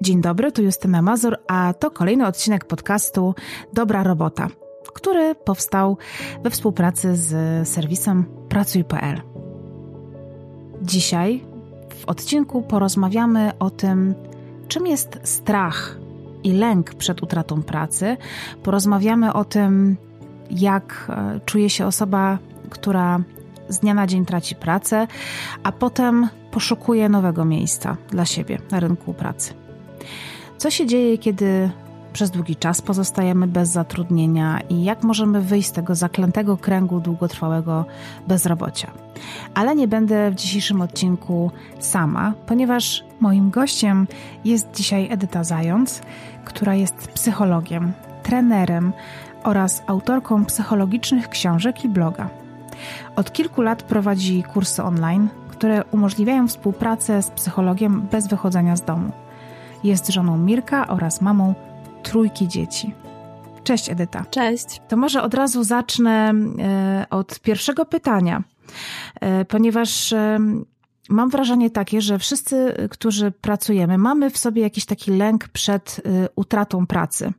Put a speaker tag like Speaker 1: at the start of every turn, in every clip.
Speaker 1: Dzień dobry, tu Justyna Mazur, a to kolejny odcinek podcastu Dobra Robota, który powstał we współpracy z serwisem Pracuj.pl. Dzisiaj w odcinku porozmawiamy o tym, czym jest strach i lęk przed utratą pracy. Porozmawiamy o tym, jak e, czuje się osoba, która z dnia na dzień traci pracę, a potem poszukuje nowego miejsca dla siebie na rynku pracy. Co się dzieje, kiedy przez długi czas pozostajemy bez zatrudnienia i jak możemy wyjść z tego zaklętego kręgu długotrwałego bezrobocia. Ale nie będę w dzisiejszym odcinku sama, ponieważ moim gościem jest dzisiaj Edyta Zając, która jest psychologiem, trenerem oraz autorką psychologicznych książek i bloga. Od kilku lat prowadzi kursy online, które umożliwiają współpracę z psychologiem bez wychodzenia z domu. Jest żoną Mirka oraz mamą trójki dzieci. Cześć Edyta.
Speaker 2: Cześć.
Speaker 1: To może od razu zacznę e, od pierwszego pytania, e, ponieważ e, mam wrażenie takie, że wszyscy, którzy pracujemy, mamy w sobie jakiś taki lęk przed utratą pracy.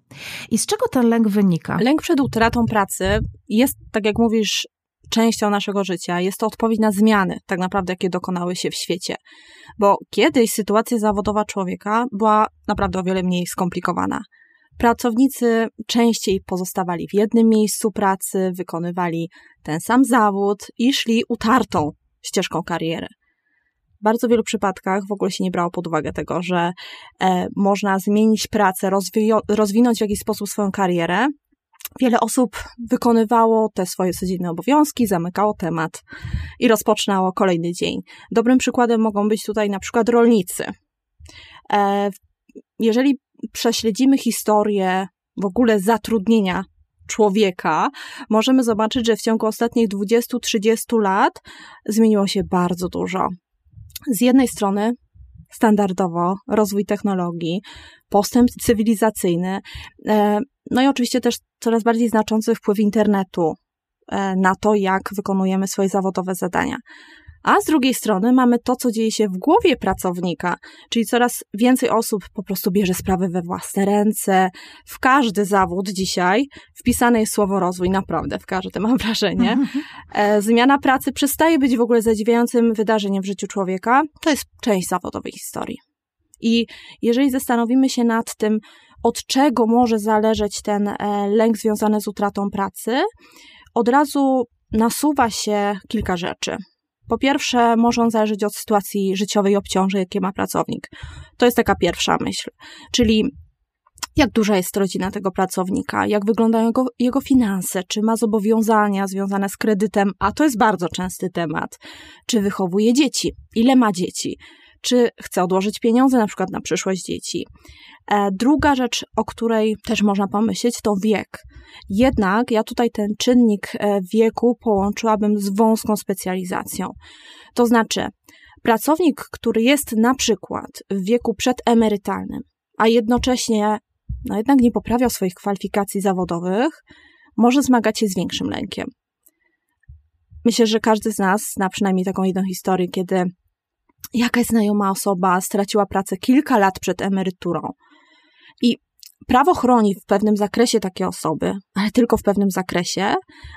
Speaker 1: I z czego ten lęk wynika?
Speaker 2: Lęk przed utratą pracy jest, tak jak mówisz, częścią naszego życia. Jest to odpowiedź na zmiany, tak naprawdę, jakie dokonały się w świecie. Bo kiedyś sytuacja zawodowa człowieka była naprawdę o wiele mniej skomplikowana. Pracownicy częściej pozostawali w jednym miejscu pracy, wykonywali ten sam zawód i szli utartą ścieżką kariery. W bardzo wielu przypadkach w ogóle się nie brało pod uwagę tego, że e, można zmienić pracę, rozwinąć w jakiś sposób swoją karierę. Wiele osób wykonywało te swoje codzienne obowiązki, zamykało temat i rozpoczynało kolejny dzień. Dobrym przykładem mogą być tutaj na przykład rolnicy. E, jeżeli prześledzimy historię w ogóle zatrudnienia człowieka, możemy zobaczyć, że w ciągu ostatnich 20-30 lat zmieniło się bardzo dużo. Z jednej strony standardowo rozwój technologii, postęp cywilizacyjny, e, no i oczywiście też coraz bardziej znaczący wpływ internetu e, na to, jak wykonujemy swoje zawodowe zadania. A z drugiej strony mamy to, co dzieje się w głowie pracownika, czyli coraz więcej osób po prostu bierze sprawy we własne ręce. W każdy zawód dzisiaj wpisane jest słowo rozwój, naprawdę w każdy mam wrażenie. Mhm. E, zmiana pracy przestaje być w ogóle zadziwiającym wydarzeniem w życiu człowieka. To jest część zawodowej historii. I jeżeli zastanowimy się nad tym, od czego może zależeć ten e, lęk związany z utratą pracy, od razu nasuwa się kilka rzeczy. Po pierwsze, może on zależeć od sytuacji życiowej obciążeń, jakie ma pracownik. To jest taka pierwsza myśl. Czyli jak duża jest rodzina tego pracownika, jak wyglądają jego, jego finanse, czy ma zobowiązania związane z kredytem, a to jest bardzo częsty temat. Czy wychowuje dzieci, ile ma dzieci, czy chce odłożyć pieniądze na przykład na przyszłość dzieci. E, druga rzecz, o której też można pomyśleć, to wiek. Jednak ja tutaj ten czynnik e, wieku połączyłabym z wąską specjalizacją. To znaczy, pracownik, który jest na przykład w wieku przedemerytalnym, a jednocześnie no jednak nie poprawiał swoich kwalifikacji zawodowych, może zmagać się z większym lękiem. Myślę, że każdy z nas zna przynajmniej taką jedną historię, kiedy jakaś znajoma osoba straciła pracę kilka lat przed emeryturą. I prawo chroni w pewnym zakresie takie osoby, ale tylko w pewnym zakresie,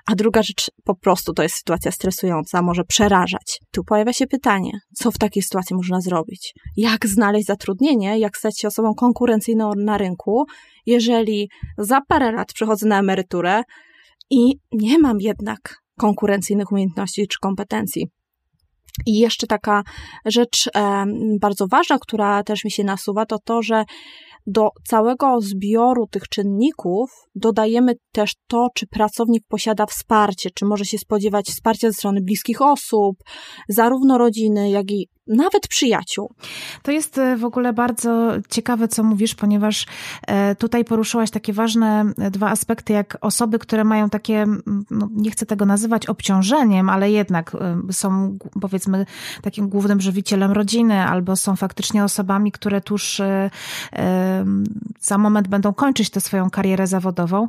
Speaker 2: a druga rzecz po prostu to jest sytuacja stresująca, może przerażać. Tu pojawia się pytanie, co w takiej sytuacji można zrobić? Jak znaleźć zatrudnienie, jak stać się osobą konkurencyjną na rynku, jeżeli za parę lat przechodzę na emeryturę i nie mam jednak konkurencyjnych umiejętności czy kompetencji. I jeszcze taka rzecz e, bardzo ważna, która też mi się nasuwa, to to, że do całego zbioru tych czynników dodajemy też to, czy pracownik posiada wsparcie, czy może się spodziewać wsparcia ze strony bliskich osób, zarówno rodziny, jak i nawet przyjaciół.
Speaker 1: To jest e, w ogóle bardzo ciekawe, co mówisz, ponieważ e, tutaj poruszyłaś takie ważne e, dwa aspekty, jak osoby, które mają takie, no nie chcę tego nazywać obciążeniem, ale jednak są powiedzmy takim głównym żywicielem rodziny, albo są faktycznie osobami, które tuż za moment będą kończyć tę swoją karierę zawodową,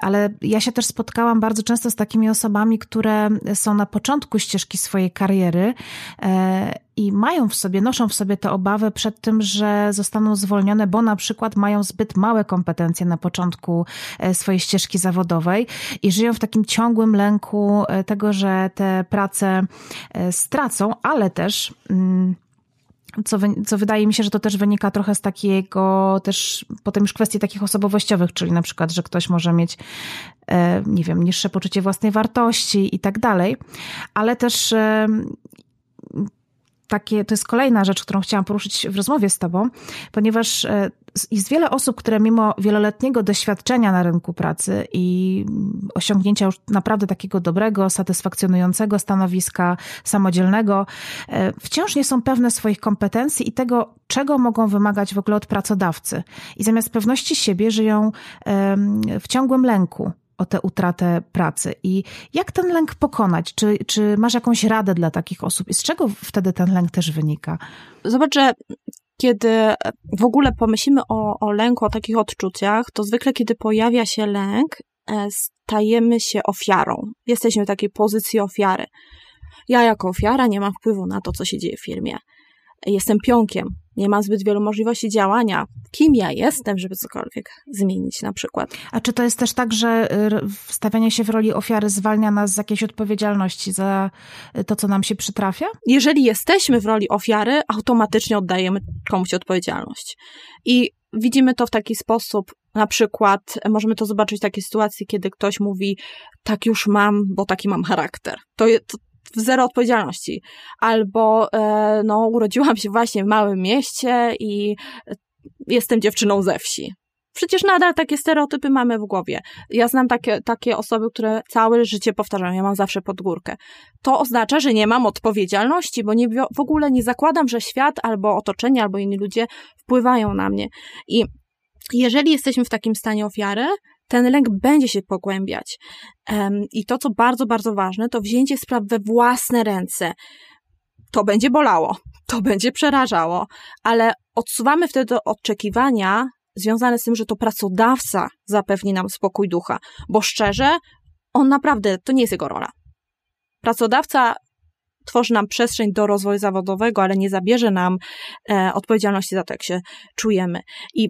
Speaker 1: ale ja się też spotkałam bardzo często z takimi osobami, które są na początku ścieżki swojej kariery i mają w sobie, noszą w sobie te obawy przed tym, że zostaną zwolnione, bo na przykład mają zbyt małe kompetencje na początku e, swojej ścieżki zawodowej i żyją w takim ciągłym lęku e, tego, że te prace e, stracą, ale też. Mm, co, co wydaje mi się, że to też wynika trochę z takiego też potem już kwestii takich osobowościowych, czyli na przykład, że ktoś może mieć, nie wiem, niższe poczucie własnej wartości i tak dalej, ale też takie, to jest kolejna rzecz, którą chciałam poruszyć w rozmowie z Tobą, ponieważ e, jest wiele osób, które mimo wieloletniego doświadczenia na rynku pracy i osiągnięcia już naprawdę takiego dobrego, satysfakcjonującego stanowiska samodzielnego, e, wciąż nie są pewne swoich kompetencji i tego, czego mogą wymagać w ogóle od pracodawcy. I zamiast pewności siebie żyją w ciągłym lęku o tę utratę pracy. I jak ten lęk pokonać? Czy, czy masz jakąś radę dla takich osób? I z czego wtedy ten lęk też wynika?
Speaker 2: Zobacz, że kiedy w ogóle pomyślimy o, o lęku, o takich odczuciach, to zwykle kiedy pojawia się lęk, e, stajemy się ofiarą. Jesteśmy w takiej pozycji ofiary. Ja jako ofiara nie mam wpływu na to, co się dzieje w firmie. Jestem pionkiem, nie ma zbyt wielu możliwości działania. Kim ja jestem, żeby cokolwiek zmienić na przykład.
Speaker 1: A czy to jest też tak, że y, stawianie się w roli ofiary zwalnia nas z jakiejś odpowiedzialności za y, to, co nam się przytrafia?
Speaker 2: Jeżeli jesteśmy w roli ofiary, automatycznie oddajemy komuś odpowiedzialność. I widzimy to w taki sposób, na przykład możemy to zobaczyć w takiej sytuacji, kiedy ktoś mówi, tak już mam, bo taki mam charakter. To, to, zero odpowiedzialności. Albo e, no, urodziłam się właśnie w małym mieście i jestem dziewczyną ze wsi. Przecież nadal takie stereotypy mamy w głowie. Ja znam takie, takie osoby, które całe życie powtarzają, ja mam zawsze pod górkę. To oznacza, że nie mam odpowiedzialności, bo nie, w ogóle nie zakładam, że świat albo otoczenie, albo inni ludzie wpływają na mnie. I jeżeli jesteśmy w takim stanie ofiary, ten lęk będzie się pogłębiać. I to, co bardzo, bardzo ważne, to wzięcie spraw we własne ręce. To będzie bolało, to będzie przerażało, ale odsuwamy wtedy oczekiwania związane z tym, że to pracodawca zapewni nam spokój ducha, bo szczerze, on naprawdę, to nie jest jego rola. Pracodawca tworzy nam przestrzeń do rozwoju zawodowego, ale nie zabierze nam e, odpowiedzialności za to, jak się czujemy. I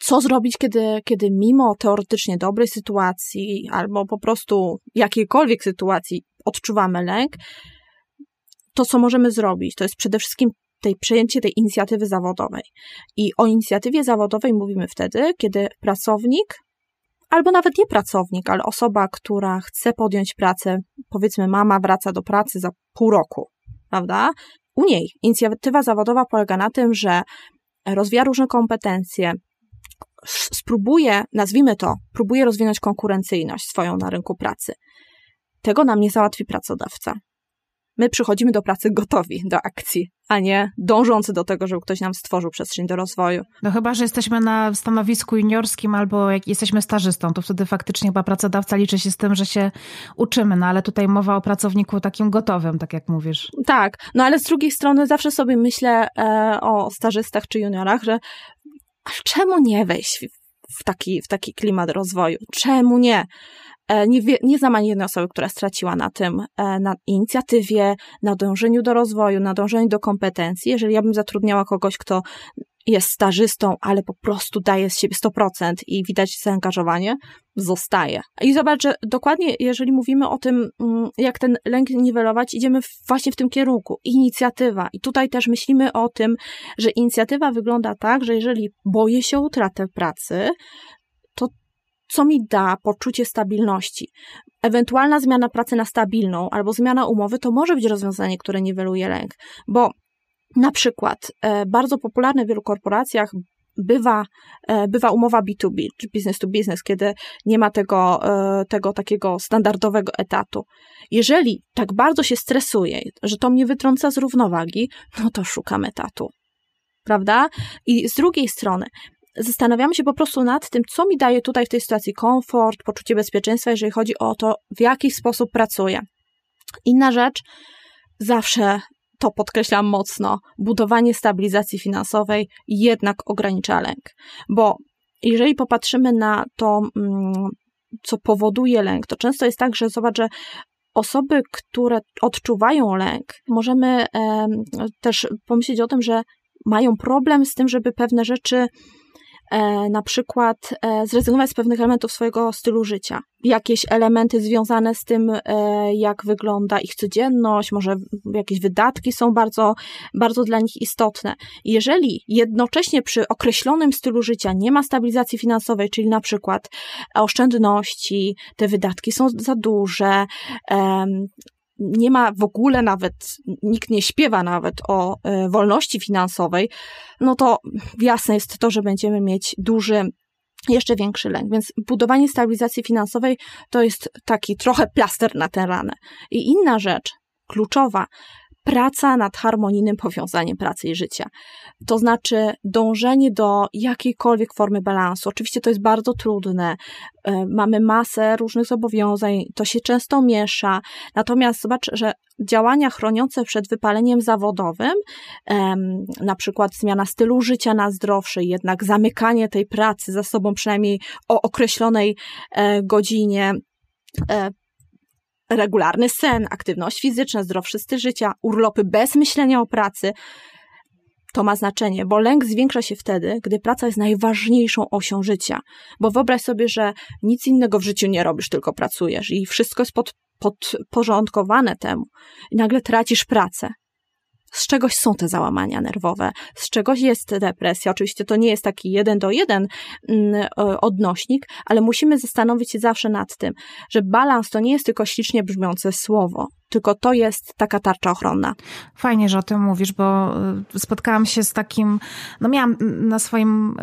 Speaker 2: co zrobić, kiedy, kiedy mimo teoretycznie dobrej sytuacji albo po prostu jakiejkolwiek sytuacji odczuwamy lęk, to co możemy zrobić, to jest przede wszystkim tej, przejęcie tej inicjatywy zawodowej. I o inicjatywie zawodowej mówimy wtedy, kiedy pracownik, albo nawet nie pracownik, ale osoba, która chce podjąć pracę, powiedzmy mama wraca do pracy za pół roku, prawda? U niej inicjatywa zawodowa polega na tym, że rozwija różne kompetencje, spróbuje, nazwijmy to, próbuje rozwinąć konkurencyjność swoją na rynku pracy. Tego nam nie załatwi pracodawca. My przychodzimy do pracy gotowi do akcji, a nie dążący do tego, żeby ktoś nam stworzył przestrzeń do rozwoju.
Speaker 1: No chyba, że jesteśmy na stanowisku juniorskim albo jak jesteśmy stażystą, to wtedy faktycznie chyba pracodawca liczy się z tym, że się uczymy, no ale tutaj mowa o pracowniku takim gotowym, tak jak mówisz.
Speaker 2: Tak, no ale z drugiej strony zawsze sobie myślę e, o stażystach czy juniorach, że czemu nie wejść w taki, w taki klimat rozwoju? Czemu nie? E, nie, nie znam ani jednej osoby, która straciła na tym, e, na inicjatywie, na dążeniu do rozwoju, na dążeniu do kompetencji. Jeżeli ja bym zatrudniała kogoś, kto jest stażystą, ale po prostu daje z siebie 100% i widać zaangażowanie, zostaje. I zobacz, że dokładnie jeżeli mówimy o tym, mm, jak ten lęk niwelować, idziemy właśnie w tym kierunku. Inicjatywa. I tutaj też myślimy o tym, że inicjatywa wygląda tak, że jeżeli boję się utratę pracy, to co mi da poczucie stabilności? Ewentualna zmiana pracy na stabilną albo zmiana umowy to może być rozwiązanie, które niweluje lęk, bo na przykład e, bardzo popularne w wielu korporacjach bywa, e, bywa umowa B2B, czy business to business, kiedy nie ma tego, e, tego takiego standardowego etatu. Jeżeli tak bardzo się stresuję, że to mnie wytrąca z równowagi, no to szukam etatu. Prawda? I z drugiej strony, zastanawiamy się po prostu nad tym, co mi daje tutaj w tej sytuacji komfort, poczucie bezpieczeństwa, jeżeli chodzi o to, w jaki sposób pracuję. Inna rzecz, zawsze to podkreślam mocno, budowanie stabilizacji finansowej jednak ogranicza lęk. Bo jeżeli popatrzymy na to, mm, co powoduje lęk, to często jest tak, że zobacz, że osoby, które odczuwają lęk, możemy też pomyśleć o tym, że mają problem z tym, żeby pewne rzeczy na przykład e, zrezygnować z pewnych elementów swojego stylu życia. Jakieś elementy związane z tym, e, jak wygląda ich codzienność, może jakieś wydatki są bardzo, bardzo dla nich istotne. Jeżeli jednocześnie przy określonym stylu życia nie ma stabilizacji finansowej, czyli na przykład oszczędności, te wydatki są za duże, nie ma w ogóle nawet, nikt nie śpiewa nawet o e, wolności finansowej, no to jasne jest to, że będziemy mieć duży jeszcze większy lęk. Więc budowanie stabilizacji finansowej to jest taki trochę plaster na tę ranę. I inna rzecz, kluczowa, praca nad harmonijnym powiązaniem pracy i życia. To znaczy dążenie do jakiejkolwiek formy balansu. Oczywiście to jest bardzo trudne. E, mamy masę różnych zobowiązań, to się często miesza. Natomiast zobacz, że działania chroniące przed wypaleniem zawodowym, na przykład zmiana stylu życia na zdrowszy, jednak zamykanie tej pracy za sobą przynajmniej o określonej e, godzinie, e, regularny sen, aktywność fizyczna, zdrowszy styl życia, urlopy bez myślenia o pracy, to ma znaczenie, bo lęk zwiększa się wtedy, gdy praca jest najważniejszą osią życia. Bo wyobraź sobie, że nic innego w życiu nie robisz, tylko pracujesz i wszystko jest pod, podporządkowane temu. I nagle tracisz pracę z czegoś są te załamania nerwowe, z czegoś jest depresja. Oczywiście to nie jest taki jeden do jeden mm, odnośnik, ale musimy zastanowić się zawsze nad tym, że balans to nie jest tylko ślicznie brzmiące słowo, tylko to jest taka tarcza ochronna.
Speaker 1: Fajnie, że o tym mówisz, bo y, spotkałam się z takim, no miałam na swoim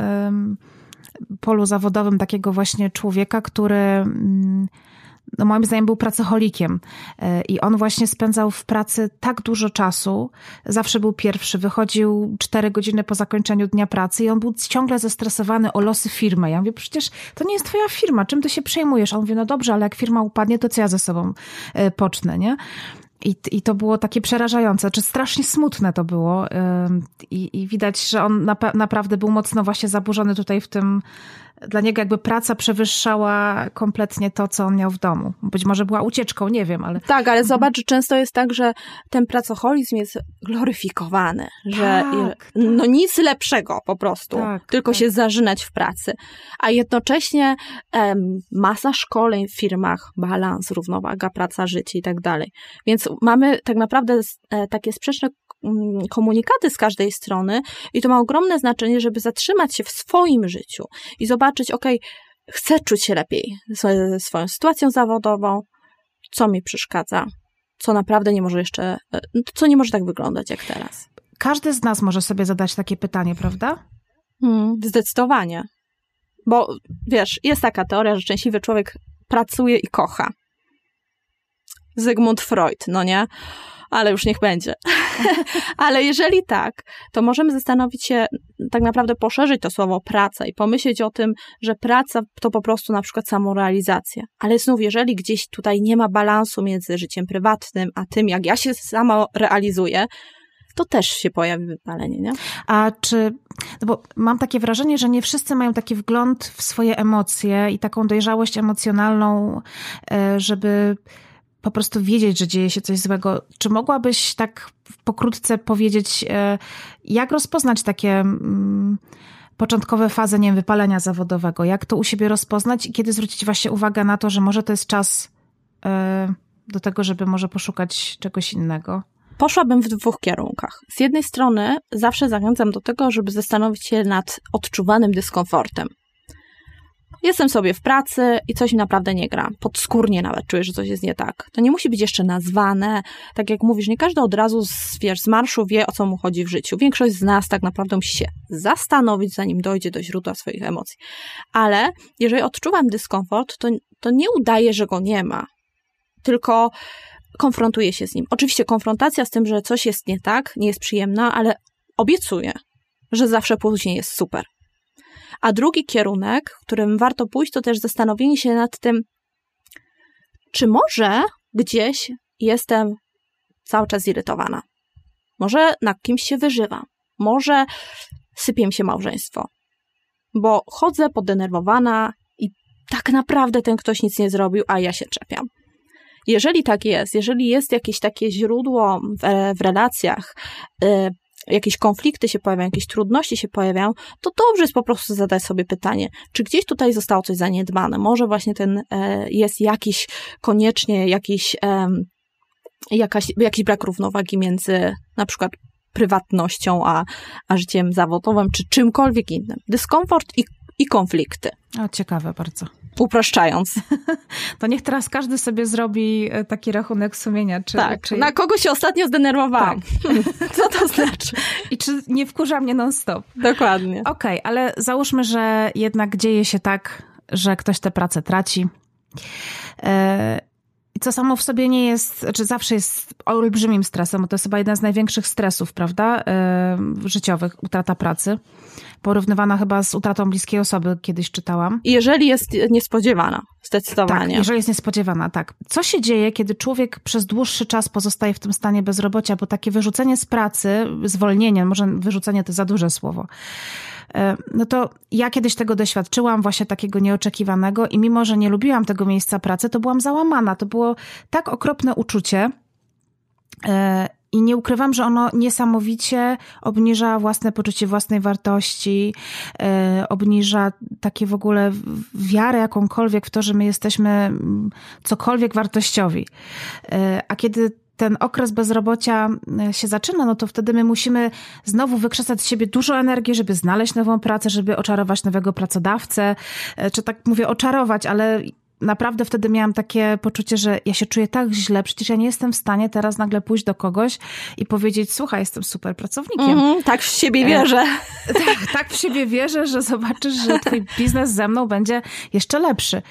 Speaker 1: polu zawodowym takiego właśnie człowieka, który mm, no moim zdaniem był pracocholikiem e, i on właśnie spędzał w pracy tak dużo czasu, zawsze był pierwszy, wychodził cztery godziny po zakończeniu dnia pracy i on był ciągle zestresowany o losy firmy. Ja mówię, przecież to nie jest twoja firma, czym ty się przejmujesz? On mówi, no dobrze, ale jak firma upadnie, to co ja ze sobą e, pocznę, nie? I, I to było takie przerażające, czy strasznie smutne to było. I, i widać, że on naprawdę był mocno właśnie zaburzony tutaj w tym. Dla niego jakby praca przewyższała kompletnie to, co on miał w domu. Być może była ucieczką, nie wiem, ale.
Speaker 2: Tak, ale zobacz, że często jest tak, że ten pracoholizm jest gloryfikowany, że tak, no tak. nic lepszego po prostu, tak, tylko tak. się zażynać w pracy. A jednocześnie em, masa szkoleń w firmach, balans, równowaga, praca, życie i tak dalej. Więc mamy tak naprawdę e, takie sprzeczne komunikaty z każdej strony i to ma ogromne znaczenie, żeby zatrzymać się w swoim życiu i zobaczyć, ok, chcę czuć się lepiej ze swoją sytuacją zawodową, co mi przeszkadza, co naprawdę nie może jeszcze, e, co nie może tak wyglądać jak teraz.
Speaker 1: Każdy z nas może sobie zadać takie pytanie, prawda?
Speaker 2: Hmm, zdecydowanie. Bo wiesz, jest taka teoria, że szczęśliwy człowiek pracuje i kocha. Zygmunt Freud, no nie? Ale już niech będzie. Ale jeżeli tak, to możemy zastanowić się, tak naprawdę poszerzyć to słowo praca i pomyśleć o tym, że praca to po prostu na przykład samorealizacja. Ale znów, jeżeli gdzieś tutaj nie ma balansu między życiem prywatnym, a tym, jak ja się samo realizuję, to też się pojawi wypalenie, nie?
Speaker 1: A czy, no bo mam takie wrażenie, że nie wszyscy mają taki wgląd w swoje emocje i taką dojrzałość emocjonalną, e, żeby po prostu wiedzieć, że dzieje się coś złego. Czy mogłabyś tak pokrótce powiedzieć, e, jak rozpoznać takie mm, początkowe fazy, nie wiem, wypalenia zawodowego? Jak to u siebie rozpoznać i kiedy zwrócić właśnie uwagę na to, że może to jest czas e, do tego, żeby może poszukać czegoś innego?
Speaker 2: Poszłabym w dwóch kierunkach. Z jednej strony zawsze zachęcam do tego, żeby zastanowić się nad odczuwanym dyskomfortem. Jestem sobie w pracy i coś mi naprawdę nie gra. Podskórnie nawet czuję, że coś jest nie tak. To nie musi być jeszcze nazwane. Tak jak mówisz, nie każdy od razu z, wiesz, z marszu wie, o co mu chodzi w życiu. Większość z nas tak naprawdę musi się zastanowić, zanim dojdzie do źródła swoich emocji. Ale jeżeli odczuwam dyskomfort, to, to nie udaje, że go nie ma. Tylko konfrontuję się z nim. Oczywiście konfrontacja z tym, że coś jest nie tak, nie jest przyjemna, ale obiecuję, że zawsze później jest super. A drugi kierunek, którym warto pójść, to też zastanowienie się nad tym, czy może gdzieś jestem cały czas zirytowana. Może na kimś się wyżywam. Może sypie mi się małżeństwo. Bo chodzę podenerwowana i tak naprawdę ten ktoś nic nie zrobił, a ja się czepiam. Jeżeli tak jest, jeżeli jest jakieś takie źródło w, w relacjach, y, jakieś konflikty się pojawiają, jakieś trudności się pojawiają, to dobrze jest po prostu zadać sobie pytanie, czy gdzieś tutaj zostało coś zaniedbane. Może właśnie ten e, jest jakiś koniecznie jakiś, e, jakaś, jakiś brak równowagi między na przykład prywatnością, a, a życiem zawodowym, czy czymkolwiek innym. Dyskomfort i, i konflikty.
Speaker 1: O, ciekawe bardzo.
Speaker 2: Upraszczając.
Speaker 1: To niech teraz każdy sobie zrobi e, taki rachunek sumienia. Czy,
Speaker 2: tak,
Speaker 1: czy...
Speaker 2: na kogo się ostatnio zdenerwowałam. Tak. Co to znaczy?
Speaker 1: I czy nie wkurza mnie non-stop.
Speaker 2: Dokładnie.
Speaker 1: Okej, okay, ale załóżmy, że jednak dzieje się tak, że ktoś tę pracę traci. E, I co samo w sobie nie jest, czy znaczy zawsze jest olbrzymim stresem, bo to jest chyba jeden z największych stresów, prawda, życiowych, utrata pracy porównywana chyba z utratą bliskiej osoby, kiedyś czytałam.
Speaker 2: Jeżeli jest niespodziewana, zdecydowanie.
Speaker 1: Tak, jeżeli jest niespodziewana, tak. Co się dzieje, kiedy człowiek przez dłuższy czas pozostaje w tym stanie bezrobocia, bo takie wyrzucenie z pracy, zwolnienie, może wyrzucenie to za duże słowo, e, no to ja kiedyś tego doświadczyłam, właśnie takiego nieoczekiwanego i mimo, że nie lubiłam tego miejsca pracy, to byłam załamana. To było tak okropne uczucie, e, i nie ukrywam, że ono niesamowicie obniża własne poczucie własnej wartości, yy, obniża takie w ogóle wiarę jakąkolwiek w to, że my jesteśmy mm, cokolwiek wartościowi. Yy, a kiedy ten okres bezrobocia e, się zaczyna, no to wtedy my musimy znowu wykrzesać z siebie dużo energii, żeby znaleźć nową pracę, żeby oczarować nowego pracodawcę, czy tak mówię oczarować, ale naprawdę wtedy miałam takie poczucie, że ja się czuję tak źle, przecież ja nie jestem w stanie teraz nagle pójść do kogoś i powiedzieć, słuchaj, jestem super pracownikiem. Mm,
Speaker 2: tak w siebie wierzę.
Speaker 1: E, tak, tak w siebie wierzę, że zobaczysz, że twój biznes ze mną będzie jeszcze lepszy.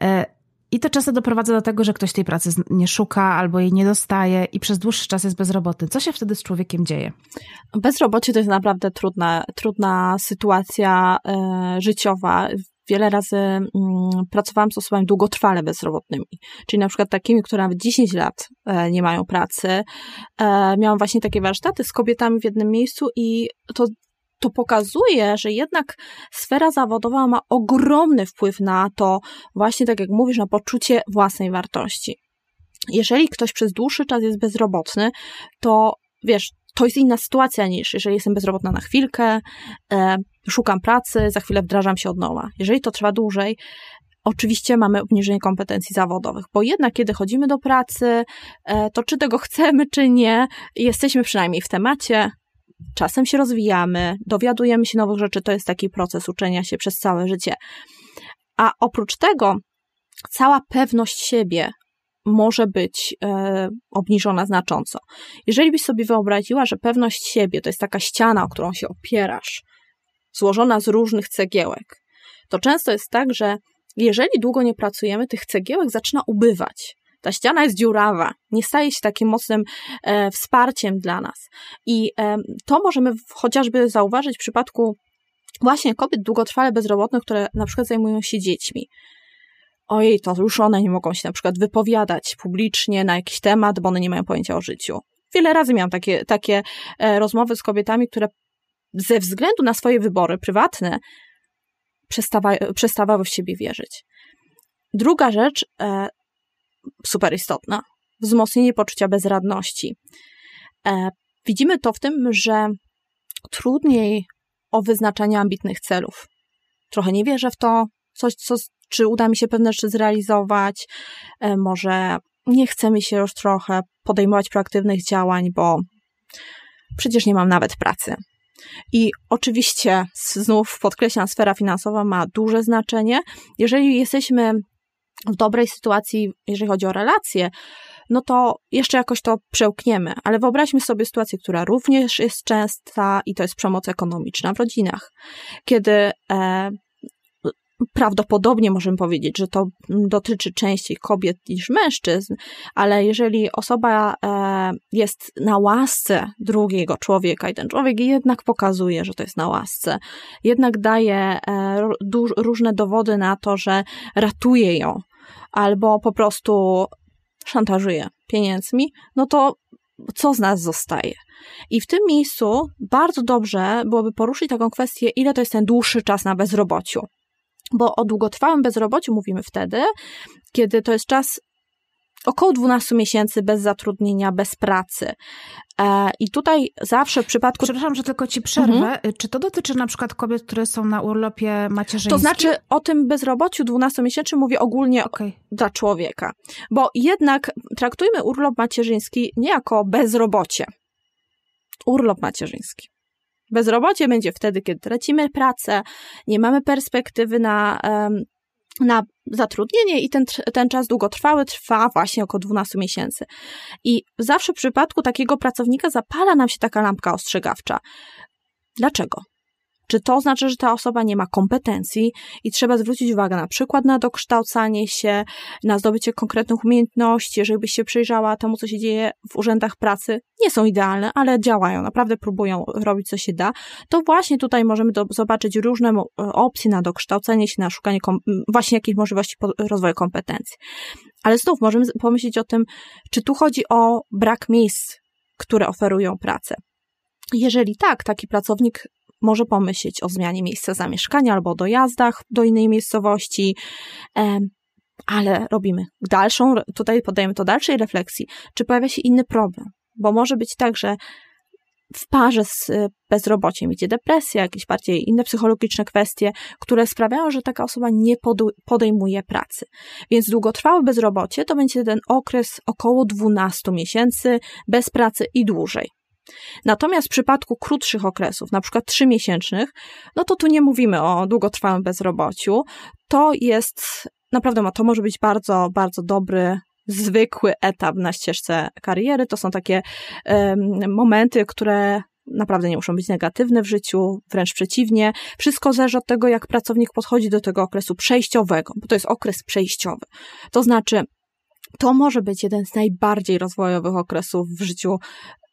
Speaker 1: E, i to często doprowadza do tego, że ktoś tej pracy nie szuka albo jej nie dostaje i przez dłuższy czas jest bezrobotny. Co się wtedy z człowiekiem dzieje?
Speaker 2: Bezrobocie to jest naprawdę trudna, trudna sytuacja e, życiowa wiele razy mm, pracowałam z osobami długotrwale bezrobotnymi, czyli na przykład takimi, które nawet 10 lat e, nie mają pracy. E, miałam właśnie takie warsztaty z kobietami w jednym miejscu i to to pokazuje, że jednak sfera zawodowa ma ogromny wpływ na to, właśnie tak jak mówisz, na poczucie własnej wartości. Jeżeli ktoś przez dłuższy czas jest bezrobotny, to wiesz, to jest inna sytuacja niż jeżeli jestem bezrobotna na chwilkę, e, szukam pracy, za chwilę wdrażam się od nowa. Jeżeli to trwa dłużej, oczywiście mamy obniżenie kompetencji zawodowych, bo jednak kiedy chodzimy do pracy, e, to czy tego chcemy, czy nie, jesteśmy przynajmniej w temacie, czasem się rozwijamy, dowiadujemy się nowych rzeczy, to jest taki proces uczenia się przez całe życie. A oprócz tego, cała pewność siebie może być e, obniżona znacząco. Jeżeli byś sobie wyobraziła, że pewność siebie to jest taka ściana, o którą się opierasz, złożona z różnych cegiełek, to często jest tak, że jeżeli długo nie pracujemy, tych cegiełek zaczyna ubywać. Ta ściana jest dziurawa, nie staje się takim mocnym e, wsparciem dla nas. I e, to możemy chociażby zauważyć w przypadku właśnie kobiet długotrwale bezrobotnych, które na przykład zajmują się dziećmi ojej, to już one nie mogą się na przykład wypowiadać publicznie na jakiś temat, bo one nie mają pojęcia o życiu. Wiele razy miałam takie, takie e, rozmowy z kobietami, które ze względu na swoje wybory prywatne przestawa, przestawały w siebie wierzyć. Druga rzecz, e, super istotna, wzmocnienie poczucia bezradności. E, widzimy to w tym, że trudniej o wyznaczanie ambitnych celów. Trochę nie wierzę w to, coś, co, czy uda mi się pewne rzeczy zrealizować, e, może nie chce mi się już trochę podejmować proaktywnych działań, bo przecież nie mam nawet pracy. I oczywiście, znów podkreślam, sfera finansowa ma duże znaczenie. Jeżeli jesteśmy w dobrej sytuacji, jeżeli chodzi o relacje, no to jeszcze jakoś to przełkniemy. Ale wyobraźmy sobie sytuację, która również jest częsta i to jest przemoc ekonomiczna w rodzinach, kiedy e, prawdopodobnie możemy powiedzieć, że to dotyczy częściej kobiet niż mężczyzn, ale jeżeli osoba e, jest na łasce drugiego człowieka i ten człowiek jednak pokazuje, że to jest na łasce, jednak daje e, różne dowody na to, że ratuje ją, albo po prostu szantażuje pieniędzmi, no to co z nas zostaje? I w tym miejscu bardzo dobrze byłoby poruszyć taką kwestię, ile to jest ten dłuższy czas na bezrobociu. Bo o długotrwałym bezrobociu mówimy wtedy, kiedy to jest czas około 12 miesięcy bez zatrudnienia, bez pracy. E, I tutaj zawsze w przypadku.
Speaker 1: Przepraszam, że tylko ci przerwę. Mhm. Czy to dotyczy na przykład kobiet, które są na urlopie macierzyńskim?
Speaker 2: To znaczy o tym bezrobociu 12 miesięcy mówię ogólnie okay. dla człowieka. Bo jednak traktujmy urlop macierzyński nie jako bezrobocie. Urlop macierzyński. Bezrobocie będzie wtedy, kiedy tracimy pracę, nie mamy perspektywy na na zatrudnienie i ten, ten czas długotrwały trwa właśnie około 12 miesięcy. I zawsze w przypadku takiego pracownika zapala nam się taka lampka ostrzegawcza. Dlaczego? Czy to znaczy, że ta osoba nie ma kompetencji i trzeba zwrócić uwagę na przykład na dokształcanie się, na zdobycie konkretnych umiejętności, żebyś się przyjrzała temu, co się dzieje w urzędach pracy. Nie są idealne, ale działają, naprawdę próbują robić, co się da. To właśnie tutaj możemy do, zobaczyć różne opcje na dokształcenie się, na szukanie właśnie jakichś możliwości rozwoju kompetencji. Ale znów możemy pomyśleć o tym, czy tu chodzi o brak miejsc, które oferują pracę. Jeżeli tak, taki pracownik może pomyśleć o zmianie miejsca zamieszkania albo o dojazdach do innej miejscowości, ale robimy dalszą, tutaj podajemy to dalszej refleksji, czy pojawia się inny problem, bo może być tak, że w parze z e, bezrobociem idzie depresja, jakieś bardziej inne psychologiczne kwestie, które sprawiają, że taka osoba nie podejmuje pracy. Więc długotrwałe bezrobocie to będzie ten okres około 12 miesięcy bez pracy i dłużej. Natomiast w przypadku krótszych okresów, na przykład trzymiesięcznych, no to tu nie mówimy o długotrwałym bezrobociu. To jest, naprawdę to może być bardzo, bardzo dobry zwykły etap na ścieżce kariery. To są takie um, momenty, które naprawdę nie muszą być negatywne w życiu, wręcz przeciwnie. Wszystko zależy od tego, jak pracownik podchodzi do tego okresu przejściowego, bo to jest okres przejściowy. To znaczy, to może być jeden z najbardziej rozwojowych okresów w życiu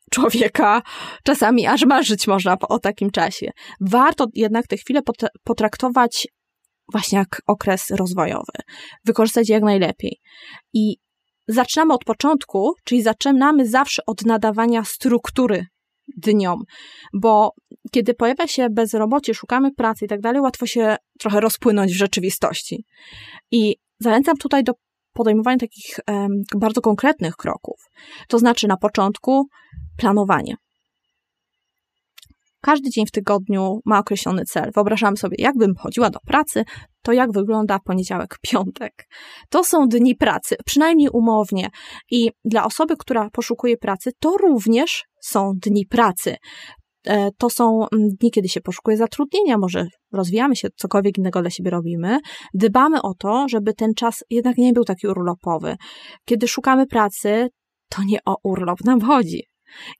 Speaker 2: człowieka, czasami aż marzyć można o takim czasie. Warto jednak tę chwilę potraktować właśnie jak okres rozwojowy, wykorzystać jak najlepiej. I zaczynamy od początku, czyli zaczynamy zawsze od nadawania struktury dniom, bo kiedy pojawia się bezrobocie, szukamy pracy i tak dalej, łatwo się trochę rozpłynąć w rzeczywistości. I zachęcam tutaj do podejmowania takich bardzo konkretnych kroków. To znaczy na początku planowanie. Każdy dzień w tygodniu ma określony cel. Wyobrażam sobie, jakbym chodziła do pracy, to jak wygląda poniedziałek, piątek. To są dni pracy, przynajmniej umownie. I dla osoby, która poszukuje pracy, to również są dni pracy. E, to są mm, dni, kiedy się poszukuje zatrudnienia, może rozwijamy się, cokolwiek innego dla siebie robimy. Dbamy o to, żeby ten czas jednak nie był taki urlopowy. Kiedy szukamy pracy, to nie o urlop nam chodzi.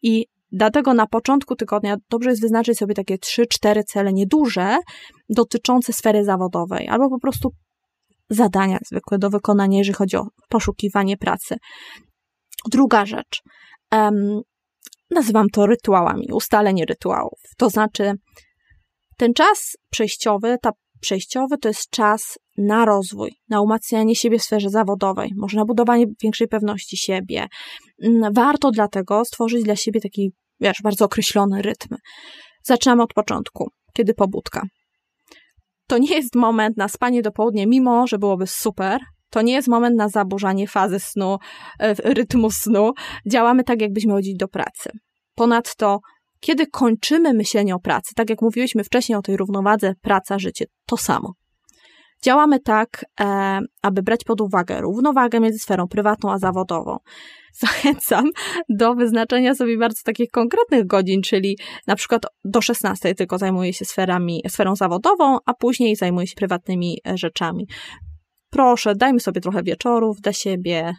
Speaker 2: I Dlatego na początku tygodnia dobrze jest wyznaczyć sobie takie 3-4 cele nieduże dotyczące sfery zawodowej albo po prostu zadania zwykłe do wykonania, jeżeli chodzi o poszukiwanie pracy. Druga rzecz. Nazywam to rytuałami, ustalenie rytuałów. To znaczy, ten czas przejściowy, etap przejściowy to jest czas na rozwój, na umacnianie siebie w sferze zawodowej, może na budowanie większej pewności siebie. Mm, warto dlatego stworzyć dla siebie taki, wiesz, bardzo określony rytm. Zaczynamy od początku, kiedy pobudka. To nie jest moment na spanie do południa, mimo że byłoby super, to nie jest moment na zaburzanie fazy snu, e, rytmu snu. Działamy tak, jakbyśmy chodzili do pracy. Ponadto, kiedy kończymy myślenie o pracy, tak jak mówiliśmy wcześniej o tej równowadze praca-życie, to samo. Działamy tak, e, aby brać pod uwagę równowagę między sferą prywatną a zawodową. Zachęcam do wyznaczenia sobie bardzo takich konkretnych godzin, czyli na przykład do 16 tylko zajmuję się sferami, sferą zawodową, a później zajmuję się prywatnymi e, rzeczami proszę, dajmy sobie trochę wieczorów dla siebie,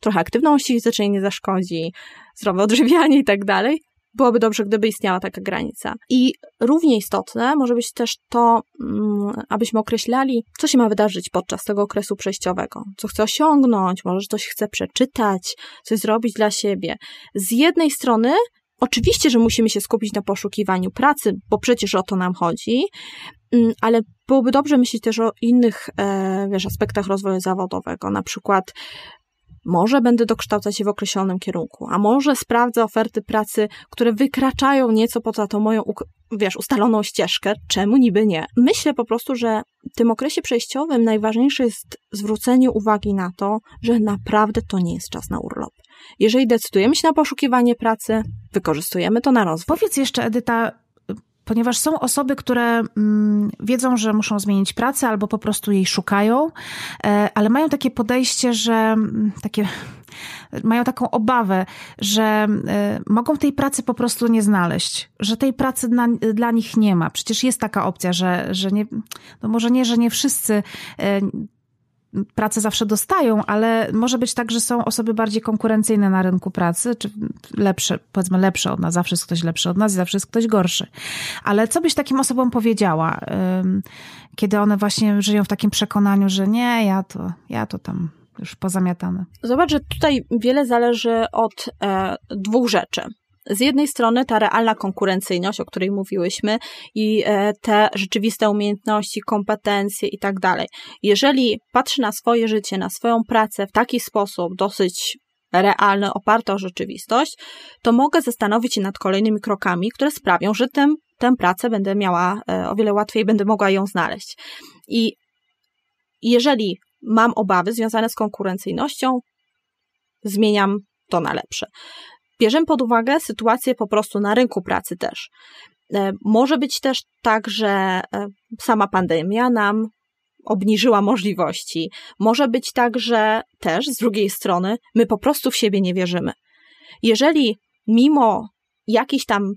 Speaker 2: trochę aktywności fizycznej nie zaszkodzi, zdrowe odżywianie i tak dalej. Byłoby dobrze, gdyby istniała taka granica. I równie istotne może być też to, mm, abyśmy określali, co się ma wydarzyć podczas tego okresu przejściowego, co chcę osiągnąć, może coś chcę przeczytać, coś zrobić dla siebie. Z jednej strony Oczywiście, że musimy się skupić na poszukiwaniu pracy, bo przecież o to nam chodzi, ale byłoby dobrze myśleć też o innych e, wiesz, aspektach rozwoju zawodowego, na przykład Może będę dokształcać się w określonym kierunku, a może sprawdzę oferty pracy, które wykraczają nieco poza tą moją, wiesz, ustaloną ścieżkę. Czemu niby nie? Myślę po prostu, że w tym okresie przejściowym najważniejsze jest zwrócenie uwagi na to, że naprawdę to nie jest czas na urlop. Jeżeli decydujemy się na poszukiwanie pracy, wykorzystujemy to na rozwój.
Speaker 1: Powiedz jeszcze, Edyta, ponieważ są osoby, które mm, wiedzą, że muszą zmienić pracę albo po prostu jej szukają, e, ale mają takie podejście, że mm, takie mają taką obawę, że e, mogą tej pracy po prostu nie znaleźć, że tej pracy dla, dla nich nie ma. Przecież jest taka opcja, że, że nie, no może nie, że nie wszyscy e, pracę zawsze dostają, ale może być tak, że są osoby bardziej konkurencyjne na rynku pracy, czy lepsze, powiedzmy lepsze od nas, zawsze jest ktoś lepszy od nas i zawsze jest ktoś gorszy. Ale co byś takim osobom powiedziała, kiedy one właśnie żyją w takim przekonaniu, że nie, ja to, ja to tam już pozamiatane.
Speaker 2: Zobacz, że tutaj wiele zależy od e, dwóch rzeczy z jednej strony ta realna konkurencyjność, o której mówiłyśmy, i e, te rzeczywiste umiejętności, kompetencje i tak dalej. Jeżeli patrzę na swoje życie, na swoją pracę w taki sposób dosyć realny, oparty o rzeczywistość, to mogę zastanowić się nad kolejnymi krokami, które sprawią, że tę, tę pracę będę miała e, o wiele łatwiej, będę mogła ją znaleźć. I jeżeli mam obawy związane z konkurencyjnością, zmieniam to na lepsze bierzemy pod uwagę sytuację po prostu na rynku pracy też. E, może być też tak, że e, sama pandemia nam obniżyła możliwości. Może być tak, że też z drugiej strony my po prostu w siebie nie wierzymy. Jeżeli mimo jakichś tam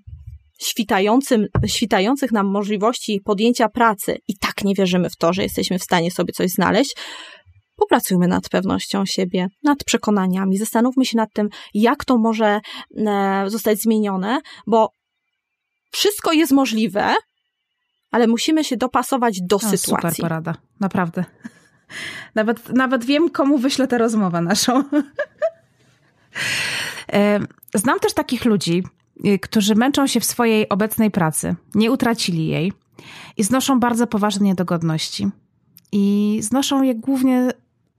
Speaker 2: świtającym, świtających nam możliwości podjęcia pracy i tak nie wierzymy w to, że jesteśmy w stanie sobie coś znaleźć, popracujmy nad pewnością siebie, nad przekonaniami, zastanówmy się nad tym, jak to może e, zostać zmienione, bo wszystko jest możliwe, ale musimy się dopasować do sytuacji.
Speaker 1: Super porada, naprawdę. Nawet, nawet wiem, komu wyślę tę rozmowę naszą. E, znam też takich ludzi, y, którzy męczą się w swojej obecnej pracy, nie utracili jej i znoszą bardzo poważne niedogodności. I znoszą je głównie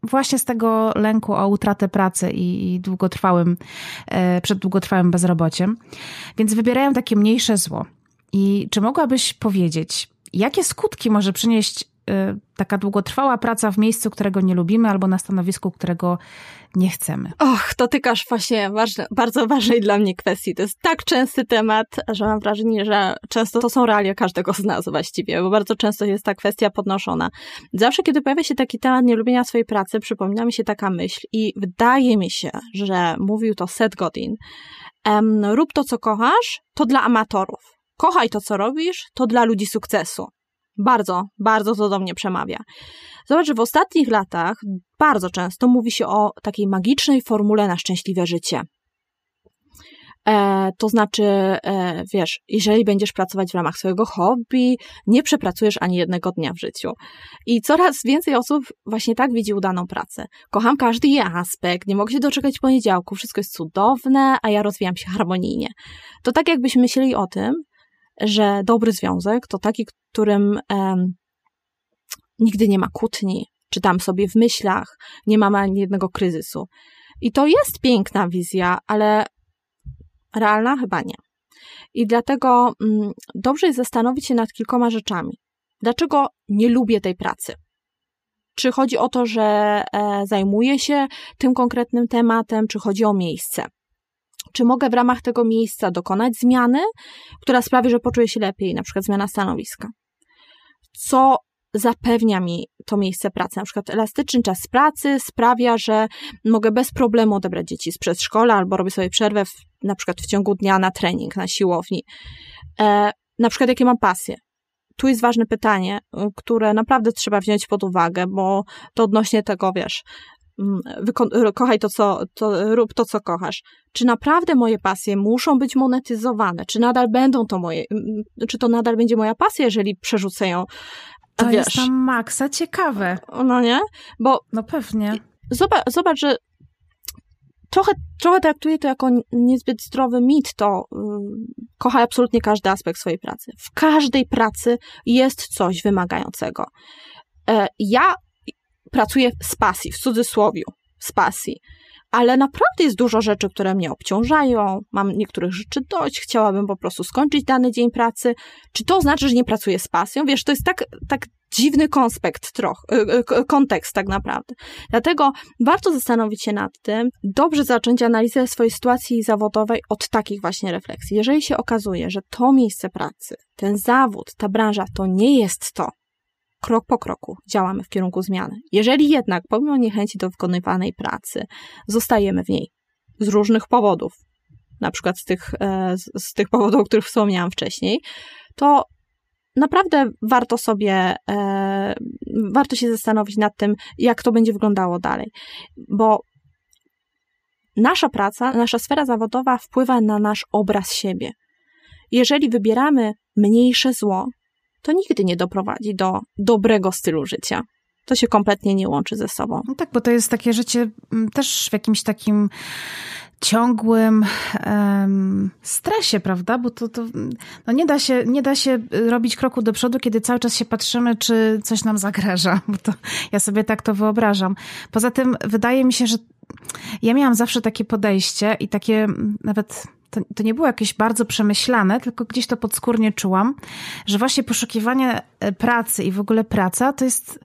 Speaker 1: właśnie z tego lęku o utratę pracy i, i długotrwałym, e, przed długotrwałym bezrobociem. Więc wybierają takie mniejsze zło. I czy mogłabyś powiedzieć, jakie skutki może przynieść taka długotrwała praca w miejscu, którego nie lubimy, albo na stanowisku, którego nie chcemy.
Speaker 2: Och, dotykasz właśnie ważne, bardzo ważnej dla mnie kwestii. To jest tak częsty temat, że mam wrażenie, że często to są realia każdego z nas właściwie, bo bardzo często jest ta kwestia podnoszona. Zawsze, kiedy pojawia się taki temat nielubienia swojej pracy, przypomina mi się taka myśl i wydaje mi się, że mówił to Seth Godin. Rób to, co kochasz, to dla amatorów. Kochaj to, co robisz, to dla ludzi sukcesu. Bardzo, bardzo to do mnie przemawia. Zobacz, że w ostatnich latach bardzo często mówi się o takiej magicznej formule na szczęśliwe życie. E, to znaczy, e, wiesz, jeżeli będziesz pracować w ramach swojego hobby, nie przepracujesz ani jednego dnia w życiu. I coraz więcej osób właśnie tak widzi udaną pracę. Kocham każdy jej aspekt, nie mogę się doczekać poniedziałku, wszystko jest cudowne, a ja rozwijam się harmonijnie. To tak jakbyśmy myśleli o tym, że dobry związek to taki, którym nigdy nie ma kłótni, czy tam sobie w myślach, nie mamy ani jednego kryzysu. I to jest piękna wizja, ale realna chyba nie. I dlatego mm, dobrze jest zastanowić się nad kilkoma rzeczami. Dlaczego nie lubię tej pracy? Czy chodzi o to, że e, zajmuję się tym konkretnym tematem, czy chodzi o miejsce? Czy mogę w ramach tego miejsca dokonać zmiany, która sprawi, że poczuję się lepiej, na przykład zmiana stanowiska? Co zapewnia mi to miejsce pracy. Na przykład elastyczny czas pracy sprawia, że mogę bez problemu odebrać dzieci z przedszkola albo robię sobie przerwę w, na przykład w ciągu dnia na trening, na siłowni. E, na przykład jakie mam pasje. Tu jest ważne pytanie, które naprawdę trzeba wziąć pod uwagę, bo to odnośnie tego, wiesz, kochaj to, co, to, rób to, co kochasz. Czy naprawdę moje pasje muszą być monetyzowane? Czy nadal będą to moje, czy to nadal będzie moja pasja, jeżeli przerzucę ją?
Speaker 1: To wiesz, jest tam maksa ciekawe.
Speaker 2: No nie? Bo.
Speaker 1: No pewnie.
Speaker 2: Zobacz, zobacz że trochę, trochę traktuję to jako niezbyt zdrowy mit, to yy, kocha absolutnie każdy aspekt swojej pracy. W każdej pracy jest coś wymagającego. Yy, ja pracuję z pasji, w cudzysłowie, z pasji. ale naprawdę jest dużo rzeczy, które mnie obciążają, mam niektórych rzeczy dość, chciałabym po prostu skończyć dany dzień pracy. Czy to znaczy, że nie pracuję z pasją? Wiesz, to jest tak, tak dziwny konspekt, troch, e, e, kontekst tak naprawdę. Dlatego warto zastanowić się nad tym, dobrze zacząć analizę swojej sytuacji zawodowej od takich właśnie refleksji. Jeżeli się okazuje, że to miejsce pracy, ten zawód, ta branża to nie jest to, krok po kroku działamy w kierunku zmiany. Jeżeli jednak, pomimo niechęci do wykonywanej pracy, zostajemy w niej z różnych powodów, na przykład z tych, e, z tych powodów, o których wspomniałam wcześniej, to naprawdę warto sobie, e, warto się zastanowić nad tym, jak to będzie wyglądało dalej. Bo nasza praca, nasza sfera zawodowa wpływa na nasz obraz siebie. Jeżeli wybieramy mniejsze zło, to nigdy nie doprowadzi do dobrego stylu życia. To się kompletnie nie łączy ze sobą.
Speaker 1: No tak, bo to jest takie życie mm, też w jakimś takim ciągłym um, stresie, prawda? Bo to, to no nie, da się, nie da się robić kroku do przodu, kiedy cały czas się patrzymy, czy coś nam zagraża. Bo to, ja sobie tak to wyobrażam. Poza tym wydaje mi się, że ja miałam zawsze takie podejście i takie nawet to, to nie było jakieś bardzo przemyślane, tylko gdzieś to podskórnie czułam, że właśnie poszukiwanie e, pracy i w ogóle praca to jest,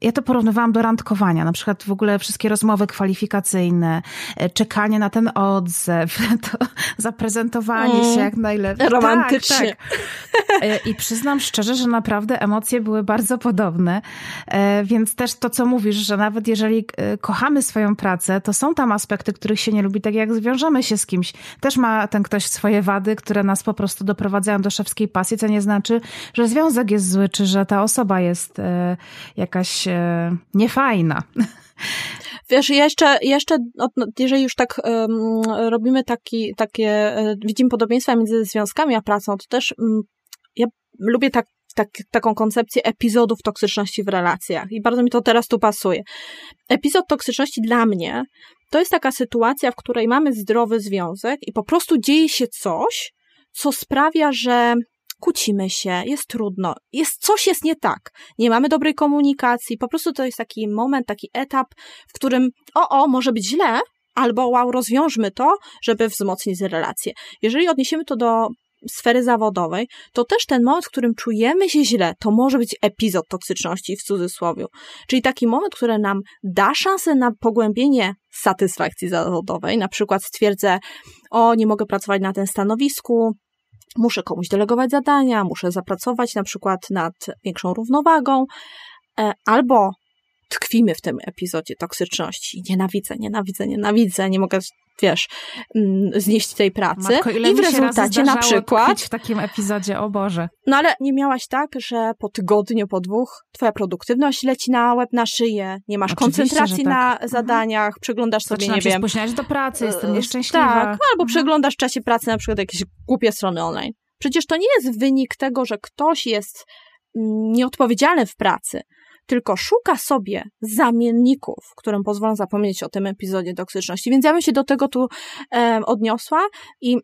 Speaker 1: ja to porównywałam do randkowania, na przykład w ogóle wszystkie rozmowy kwalifikacyjne, e, czekanie na ten odzew, to zaprezentowanie mm, się jak najlepiej.
Speaker 2: Romantycznie. Tak,
Speaker 1: tak. E, I przyznam szczerze, że naprawdę emocje były bardzo podobne, więc też to, co mówisz, że nawet jeżeli kochamy swoją pracę, to są tam aspekty, których się nie lubi, tak jak zwiążemy się z kimś. Też ma ten ktoś swoje wady, które nas po prostu doprowadzają do szewskiej pasji, co nie znaczy, że związek jest zły, czy że ta osoba jest e, jakaś e, niefajna.
Speaker 2: Wiesz, jeszcze, jeszcze jeżeli już tak um, robimy taki, takie, e, widzimy podobieństwa między związkami a pracą, to też um, ja lubię tak, tak, taką koncepcję epizodów toksyczności w relacjach i bardzo mi to teraz tu pasuje. Epizod toksyczności dla mnie to jest taka sytuacja, w której mamy zdrowy związek i po prostu dzieje się coś, co sprawia, że kłócimy się, jest trudno, jest coś jest nie tak, nie mamy dobrej komunikacji, po prostu to jest taki moment, taki etap, w którym o, o, może być źle, albo wow, rozwiążmy to, żeby wzmocnić relacje. Jeżeli odniesiemy to do sfery zawodowej, to też ten moment, w którym czujemy się źle, to może być epizod toksyczności w cudzysłowie. Czyli taki moment, który nam da szansę na pogłębienie satysfakcji zawodowej. Na przykład stwierdzę, o, nie mogę pracować na tym stanowisku, muszę komuś delegować zadania, muszę zapracować na przykład nad większą równowagą, e, albo tkwimy w tym epizodzie toksyczności. Nienawidzę, nienawidzę, nienawidzę, nie mogę, wiesz, mm, znieść tej pracy.
Speaker 1: Matko, I w rezultacie na przykład. w takim epizodzie, o Boże.
Speaker 2: No ale nie miałaś tak, że po tygodniu, po dwóch, twoja produktywność leci na łeb, na szyję, nie masz Oczywiście, koncentracji tak. na mhm. zadaniach, mhm. przeglądasz sobie,
Speaker 1: Zaczynam
Speaker 2: nie wiem.
Speaker 1: spóźniać do pracy, jestem e, nieszczęśliwa.
Speaker 2: Tak, albo mhm. przeglądasz w czasie pracy na przykład jakieś głupie strony online. Przecież to nie jest wynik tego, że ktoś jest mm, nieodpowiedzialny w pracy, tylko szuka sobie zamienników, którym pozwolą zapomnieć o tym epizodzie toksyczności. Więc ja bym się do tego tu e, odniosła i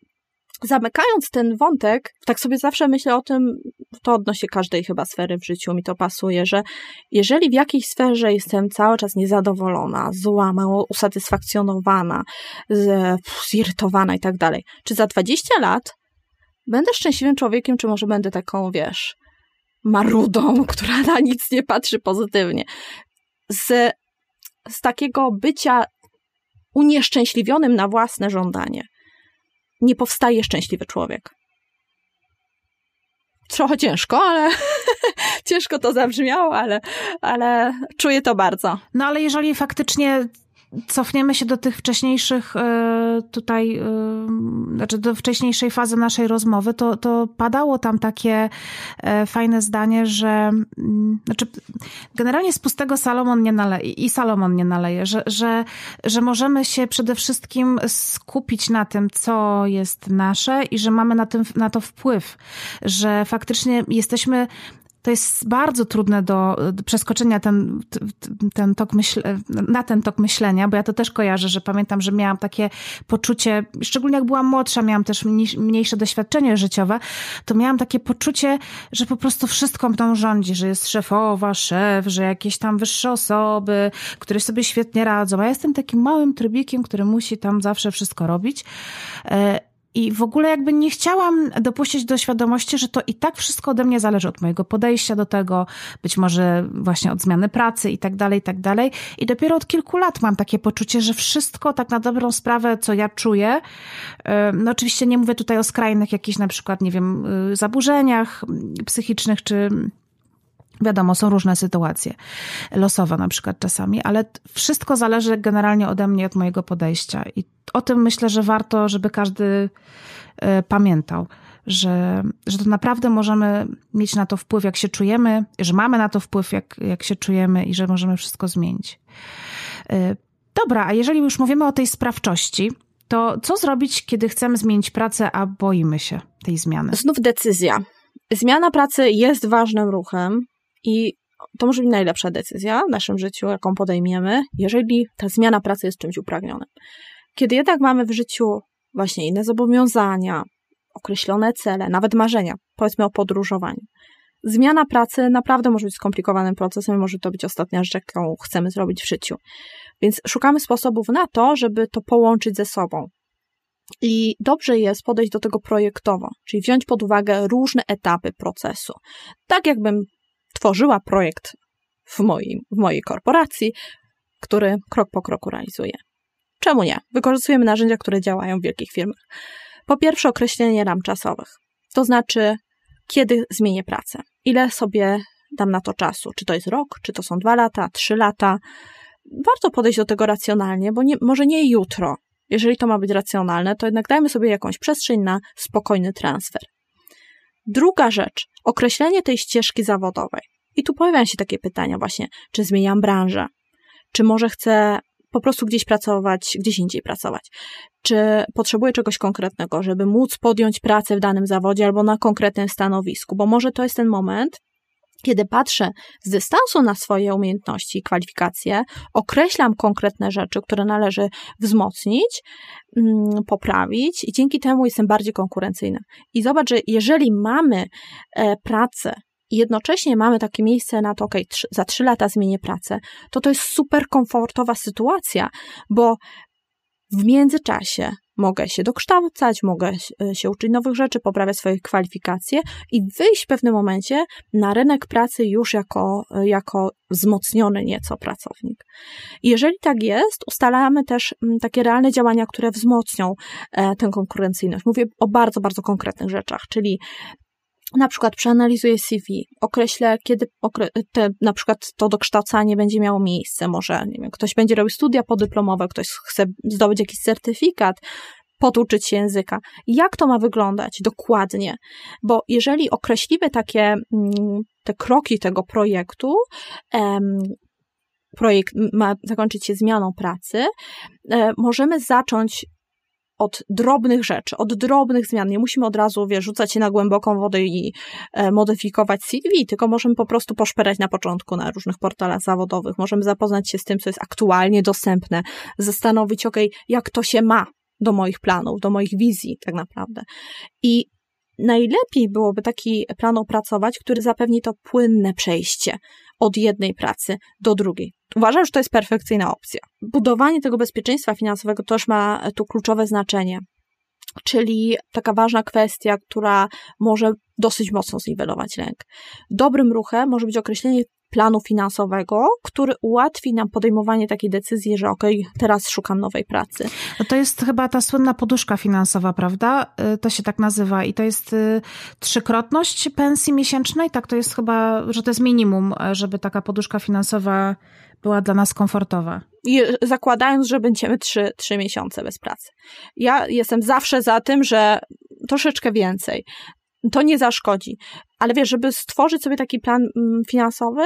Speaker 2: zamykając ten wątek, tak sobie zawsze myślę o tym, to odnośnie każdej chyba sfery w życiu mi to pasuje, że jeżeli w jakiejś sferze jestem cały czas niezadowolona, zła, mało usatysfakcjonowana, zirytowana i tak dalej, czy za 20 lat będę szczęśliwym człowiekiem, czy może będę taką, wiesz, marudą, która na nic nie patrzy pozytywnie. Z, z takiego bycia unieszczęśliwionym na własne żądanie nie powstaje szczęśliwy człowiek. Trochę ciężko, ale ciężko to zabrzmiało, ale, ale czuję to bardzo.
Speaker 1: No ale jeżeli faktycznie cofniemy się do tych wcześniejszych e, tutaj, e, znaczy do wcześniejszej fazy naszej rozmowy, to, to padało tam takie e, fajne zdanie, że mm, znaczy generalnie z pustego Salomon nie naleje i Salomon nie naleje, że, że, że możemy się przede wszystkim skupić na tym, co jest nasze i że mamy na, tym, na to wpływ, że faktycznie jesteśmy to jest bardzo trudne do, przeskoczenia ten, ten tok myśl, na ten tok myślenia, bo ja to też kojarzę, że pamiętam, że miałam takie poczucie, szczególnie jak byłam młodsza, miałam też mniejsze doświadczenie życiowe, to miałam takie poczucie, że po prostu wszystko mną rządzi, że jest szefowa, szef, że jakieś tam wyższe osoby, które sobie świetnie radzą. A ja jestem takim małym trybikiem, który musi tam zawsze wszystko robić. I w ogóle jakby nie chciałam dopuścić do świadomości, że to i tak wszystko ode mnie zależy, od mojego podejścia do tego, być może właśnie od zmiany pracy i tak dalej, i tak dalej. I dopiero od kilku lat mam takie poczucie, że wszystko tak na dobrą sprawę, co ja czuję, no oczywiście nie mówię tutaj o skrajnych jakichś na przykład, nie wiem, e, zaburzeniach psychicznych czy Wiadomo, są różne sytuacje losowe na przykład czasami, ale wszystko zależy generalnie ode mnie, od mojego podejścia. I o tym myślę, że warto, żeby każdy e, pamiętał, że, że to naprawdę możemy mieć na to wpływ, jak się czujemy, że mamy na to wpływ, jak, jak się czujemy i że możemy wszystko zmienić. E, dobra, a jeżeli już mówimy o tej sprawczości, to co zrobić, kiedy chcemy zmienić pracę, a boimy się tej zmiany?
Speaker 2: Znów decyzja. Zmiana pracy jest ważnym ruchem, i to może być najlepsza decyzja w naszym życiu, jaką podejmiemy, jeżeli ta zmiana pracy jest czymś upragnionym. Kiedy jednak mamy w życiu właśnie inne zobowiązania, określone cele, nawet marzenia, powiedzmy o podróżowaniu. Zmiana pracy naprawdę może być skomplikowanym procesem, może to być ostatnia rzecz, jaką chcemy zrobić w życiu. Więc szukamy sposobów na to, żeby to połączyć ze sobą. I dobrze jest podejść do tego projektowo, czyli wziąć pod uwagę różne etapy procesu. Tak jakbym tworzyła projekt w, moim, w mojej korporacji, który krok po kroku realizuje. Czemu nie? Wykorzystujemy narzędzia, które działają w wielkich firmach. Po pierwsze, określenie ram czasowych, to znaczy, kiedy zmienię pracę, ile sobie dam na to czasu, czy to jest rok, czy to są dwa lata, trzy lata. Warto podejść do tego racjonalnie, bo nie, może nie jutro. Jeżeli to ma być racjonalne, to jednak dajmy sobie jakąś przestrzeń na spokojny transfer. Druga rzecz, określenie tej ścieżki zawodowej. I tu pojawiają się takie pytania właśnie, czy zmieniam branżę, czy może chcę po prostu gdzieś pracować, gdzieś indziej pracować. Czy potrzebuję czegoś konkretnego, żeby móc podjąć pracę w danym zawodzie albo na konkretnym stanowisku, bo może to jest ten moment, kiedy patrzę z dystansu na swoje umiejętności i kwalifikacje, określam konkretne rzeczy, które należy wzmocnić, mm, poprawić i dzięki temu jestem bardziej konkurencyjna. I zobacz, że jeżeli mamy e, pracę i jednocześnie mamy takie miejsce na to, ok, za trzy lata zmienię pracę, to to jest super komfortowa sytuacja, bo w międzyczasie mogę się dokształcać, mogę e, się uczyć nowych rzeczy, poprawiać swoje kwalifikacje i wyjść w pewnym momencie na rynek pracy już jako, e, jako wzmocniony nieco pracownik. Jeżeli tak jest, ustalamy też takie realne działania, które wzmocnią e, tę konkurencyjność. Mówię o bardzo, bardzo konkretnych rzeczach, czyli na przykład przeanalizuję CV, określę, kiedy te, na przykład to dokształcanie będzie miało miejsce. Może, nie wiem, ktoś będzie robił studia podyplomowe, ktoś chce zdobyć jakiś certyfikat, poduczyć się języka. Jak to ma wyglądać dokładnie? Bo jeżeli określimy takie mm, te kroki tego projektu, projekt ma zakończyć się zmianą pracy, e, możemy zacząć od drobnych rzeczy, od drobnych zmian. Nie musimy od razu, wiesz, rzucać się na głęboką wodę i e, modyfikować CV, tylko możemy po prostu poszperać na początku na różnych portalach zawodowych. Możemy zapoznać się z tym, co jest aktualnie dostępne, zastanowić, ok, jak to się ma do moich planów, do moich wizji, tak naprawdę. I najlepiej byłoby taki plan opracować, który zapewni to płynne przejście od jednej pracy do drugiej. Uważam, że to jest perfekcyjna opcja. Budowanie tego bezpieczeństwa finansowego też ma tu kluczowe znaczenie. Czyli taka ważna kwestia, która może dosyć mocno zniwelować lęk. Dobrym ruchem może być określenie planu finansowego, który ułatwi nam podejmowanie takiej decyzji, że okej, okay, teraz szukam nowej pracy.
Speaker 1: No to jest chyba ta słynna poduszka finansowa, prawda? Y, to się tak nazywa i to jest y, trzykrotność pensji miesięcznej, tak to jest chyba, że to jest minimum, żeby taka poduszka finansowa była dla nas komfortowa.
Speaker 2: I zakładając, że będziemy trzy, trzy miesiące bez pracy. Ja jestem zawsze za tym, że troszeczkę więcej. To nie zaszkodzi. ale wiesz, żeby stworzyć sobie taki plan mm, finansowy,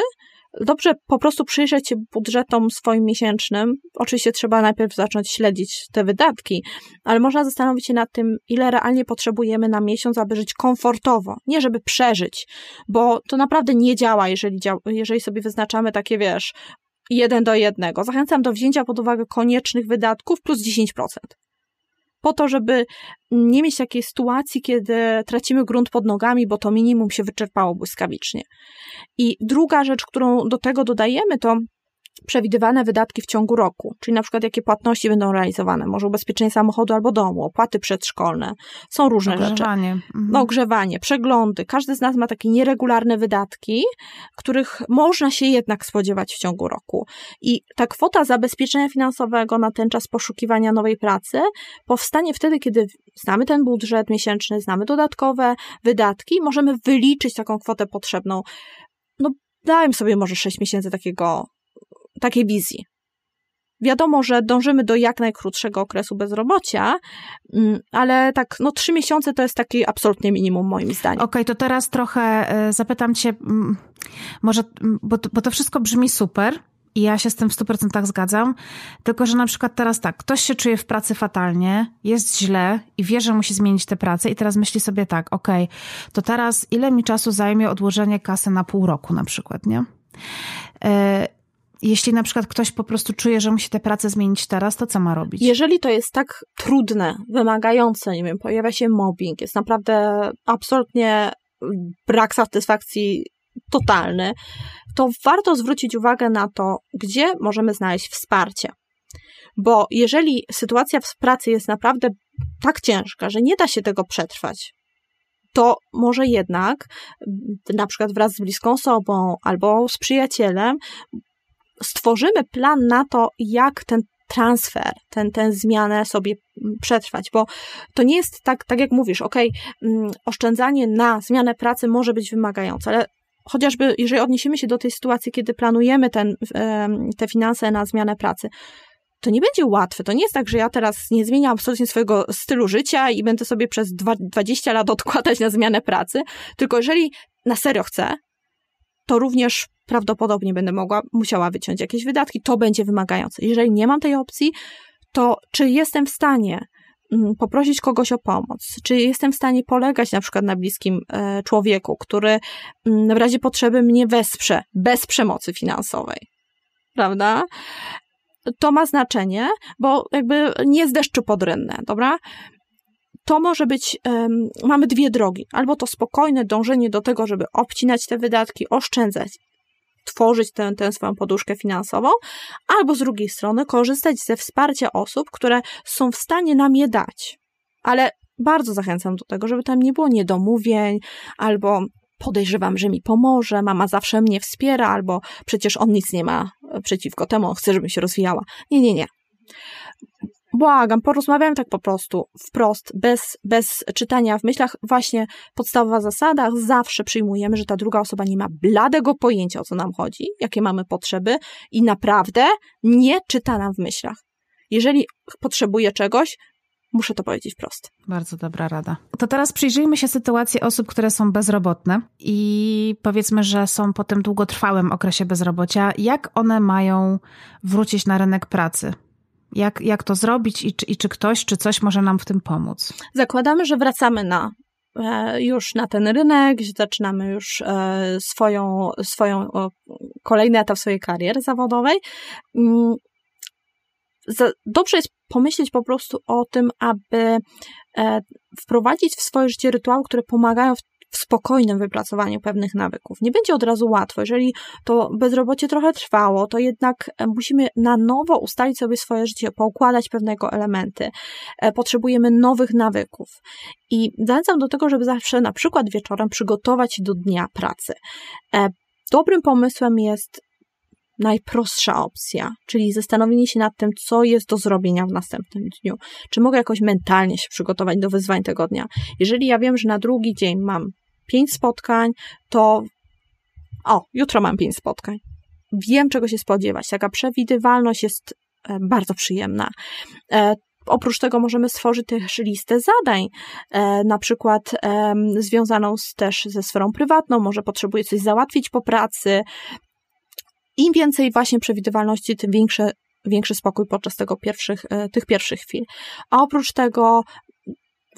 Speaker 2: dobrze po prostu przyjrzeć się budżetom swoim miesięcznym. Oczywiście trzeba najpierw zacząć śledzić te wydatki, ale można zastanowić się nad tym, ile realnie potrzebujemy na miesiąc, aby żyć komfortowo. Nie żeby przeżyć, bo to naprawdę nie działa, jeżeli, jeżeli sobie wyznaczamy takie, wiesz, jeden do jednego. Zachęcam do wzięcia pod uwagę koniecznych wydatków plus 10% po to, żeby nie mieć takiej sytuacji, kiedy tracimy grunt pod nogami, bo to minimum się wyczerpało błyskawicznie. I druga rzecz, którą do tego dodajemy, to przewidywane wydatki w ciągu roku, czyli na przykład jakie płatności będą realizowane, może ubezpieczenie samochodu albo domu, opłaty przedszkolne, są różne
Speaker 1: ogrzewanie.
Speaker 2: rzeczy. Mhm. No, ogrzewanie, przeglądy. Każdy z nas ma takie nieregularne wydatki, których można się jednak spodziewać w ciągu roku. I ta kwota zabezpieczenia finansowego na ten czas poszukiwania nowej pracy powstanie wtedy, kiedy znamy ten budżet miesięczny, znamy dodatkowe wydatki, możemy wyliczyć taką kwotę potrzebną. No, dałem sobie może 6 miesięcy takiego takiej wizji. Wiadomo, że dążymy do jak najkrótszego okresu bezrobocia, mm, ale tak, no trzy miesiące to jest takie absolutnie minimum moim zdaniem.
Speaker 1: Okej, okay, to teraz trochę e, zapytam cię, mm, może, mm, bo, bo to wszystko brzmi super, i ja się z tym w 100% zgadzam. Tylko, że na przykład teraz tak, ktoś się czuje w pracy fatalnie, jest źle i wie, że musi zmienić tę pracę, i teraz myśli sobie tak, okej, okay, to teraz ile mi czasu zajmie odłożenie kasy na pół roku na przykład, nie? Jeśli na przykład ktoś po prostu czuje, że musi tę pracę zmienić teraz, to co ma robić?
Speaker 2: Jeżeli to jest tak trudne, wymagające, nie wiem, pojawia się mobbing, jest naprawdę absolutnie brak satysfakcji totalny, to warto zwrócić uwagę na to, gdzie możemy znaleźć wsparcie. Bo jeżeli sytuacja w pracy jest naprawdę tak ciężka, że nie da się tego przetrwać, to może jednak, na przykład wraz z bliską osobą albo z przyjacielem, stworzymy plan na to, jak ten transfer, ten, tę zmianę sobie mm, przetrwać, bo to nie jest tak, tak jak mówisz, ok, mm, oszczędzanie na zmianę pracy może być wymagające, ale chociażby jeżeli odniesiemy się do tej sytuacji, kiedy planujemy ten, te finanse na zmianę pracy, to nie będzie łatwe. To nie jest tak, że ja teraz nie zmieniam absolutnie swojego stylu życia i będę sobie przez 20 lat odkładać na zmianę pracy, tylko jeżeli na serio chcę, to również prawdopodobnie będę mogła, musiała wyciąć jakieś wydatki, to będzie wymagające. Jeżeli nie mam tej opcji, to czy jestem w stanie mm, poprosić kogoś o pomoc, czy jestem w stanie polegać na przykład na bliskim e, człowieku, który mm, w razie potrzeby mnie wesprze bez przemocy finansowej. Prawda? To ma znaczenie, bo jakby nie jest deszczu pod dobra? To może być, um, mamy dwie drogi. Albo to spokojne dążenie do tego, żeby obcinać te wydatki, oszczędzać, tworzyć tę, tę swoją poduszkę finansową, albo z drugiej strony korzystać ze wsparcia osób, które są w stanie nam je dać. Ale bardzo zachęcam do tego, żeby tam nie było niedomówień, albo podejrzewam, że mi pomoże, mama zawsze mnie wspiera, albo przecież on nic nie ma przeciwko temu, chce, żebym się rozwijała. Nie, nie, nie. Błagam, porozmawiam tak po prostu, wprost, bez, bez czytania w myślach. Właśnie podstawowa zasada, zawsze przyjmujemy, że ta druga osoba nie ma bladego pojęcia, o co nam chodzi, jakie mamy potrzeby i naprawdę nie czyta nam w myślach. Jeżeli potrzebuje czegoś, muszę to powiedzieć wprost.
Speaker 1: Bardzo dobra rada. To teraz przyjrzyjmy się sytuacji osób, które są bezrobotne i powiedzmy, że są po tym długotrwałym okresie bezrobocia. Jak one mają wrócić na rynek pracy? Jak, jak to zrobić i czy, i czy ktoś, czy coś może nam w tym pomóc?
Speaker 2: Zakładamy, że wracamy na e, już na ten rynek, zaczynamy już e, swoją, swoją kolejny etap swojej kariery zawodowej. Mm, dobrze jest pomyśleć po prostu o tym, aby e, wprowadzić w swoje życie rytuały, które pomagają w w spokojnym wypracowaniu pewnych nawyków. Nie będzie od razu łatwo. Jeżeli to bezrobocie trochę trwało, to jednak e, musimy na nowo ustalić sobie swoje życie, poukładać pewnego elementy. E, potrzebujemy nowych nawyków. I zachęcam do tego, żeby zawsze na przykład wieczorem przygotować się do dnia pracy. E, dobrym pomysłem jest najprostsza opcja, czyli zastanowienie się nad tym, co jest do zrobienia w następnym dniu. Czy mogę jakoś mentalnie się przygotować do wyzwań tego dnia? Jeżeli ja wiem, że na drugi dzień mam pięć spotkań, to o, jutro mam pięć spotkań. Wiem, czego się spodziewać. Taka przewidywalność jest e, bardzo przyjemna. E, Oprócz tego możemy stworzyć też listę zadań, e, na przykład związaną z, też ze sferą prywatną, może potrzebuje coś załatwić po pracy. Im więcej właśnie przewidywalności, tym większe, większy spokój podczas tego pierwszych, tych pierwszych chwil. A oprócz tego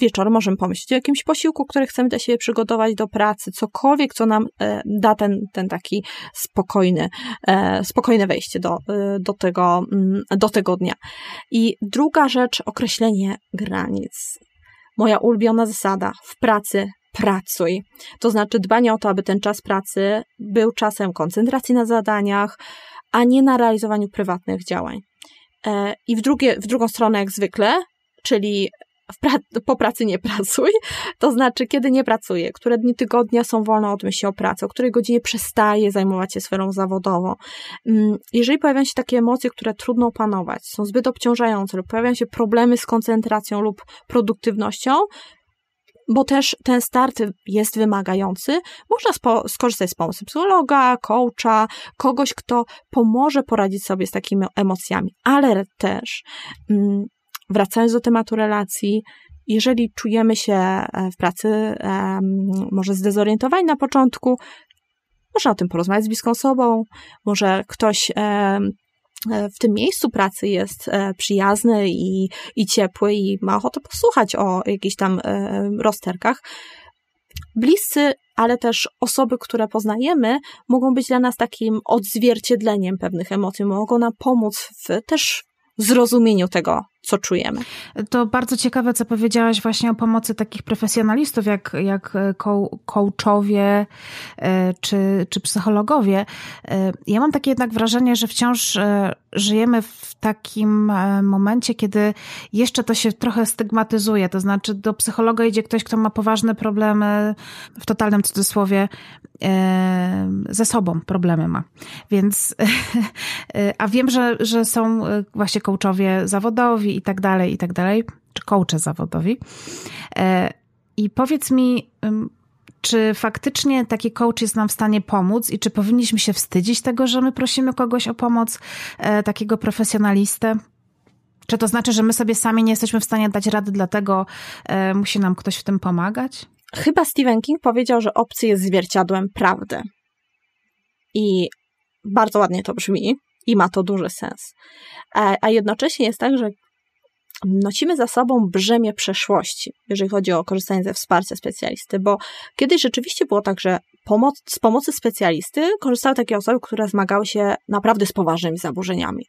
Speaker 2: wieczorem możemy pomyśleć o jakimś posiłku, który chcemy dla siebie przygotować do pracy, cokolwiek, co nam e, da ten, ten taki spokojny, e, spokojne wejście do, e, do, tego, mm, do tego dnia. I druga rzecz, określenie granic. Moja ulubiona zasada w pracy pracuj. To znaczy dbanie o to, aby ten czas pracy był czasem koncentracji na zadaniach, a nie na realizowaniu prywatnych działań. I w, drugie, w drugą stronę, jak zwykle, czyli pra- po pracy nie pracuj, to znaczy, kiedy nie pracuję, które dni tygodnia są wolne od myśli o pracy, o której godzinie przestaję zajmować się sferą zawodową. Mm, jeżeli pojawiają się takie emocje, które trudno opanować, są zbyt obciążające lub pojawiają się problemy z koncentracją lub produktywnością, bo też ten start jest wymagający, można spo- skorzystać z pomocy psychologa, coacha, kogoś, kto pomoże poradzić sobie z takimi emocjami, ale też mm, wracając do tematu relacji, jeżeli czujemy się e, w pracy może zdezorientowani na początku, można o tym porozmawiać z bliską osobą, może ktoś e, w tym miejscu pracy jest e, przyjazny i, i ciepły i ma ochotę posłuchać o jakichś tam rozterkach. Bliscy, ale też osoby, które poznajemy, mogą być dla nas takim odzwierciedleniem pewnych emocji, mogą nam pomóc w też zrozumieniu tego, co czujemy.
Speaker 1: To bardzo ciekawe, co powiedziałaś właśnie o pomocy takich profesjonalistów, jak, jak e, coachowie e, czy, czy psychologowie. E, ja mam takie jednak wrażenie, że wciąż żyjemy w takim momencie, kiedy jeszcze to się trochę stygmatyzuje. To znaczy, do psychologa idzie ktoś, kto ma poważne problemy, w totalnym cudzysłowie, ze sobą problemy ma. Więc, a wiem, że, że są właśnie coachowie zawodowi i tak dalej, i tak dalej, czy coache zawodowi. E, I powiedz mi, czy faktycznie taki coach jest nam w stanie pomóc i czy powinniśmy się wstydzić tego, że my prosimy kogoś o pomoc, e, takiego profesjonalistę? Czy to znaczy, że my sobie sami nie jesteśmy w stanie dać rady, dlatego e, musi nam ktoś w tym pomagać?
Speaker 2: Chyba Stephen King powiedział, że obcy jest zwierciadłem prawdy. I bardzo ładnie to brzmi i ma to duży sens. A jednocześnie jest tak, że nosimy za sobą brzemię przeszłości, jeżeli chodzi o korzystanie ze wsparcia specjalisty, bo kiedyś rzeczywiście było tak, że pomoc, z pomocy specjalisty korzystały takie osoby, które zmagały się naprawdę z poważnymi zaburzeniami,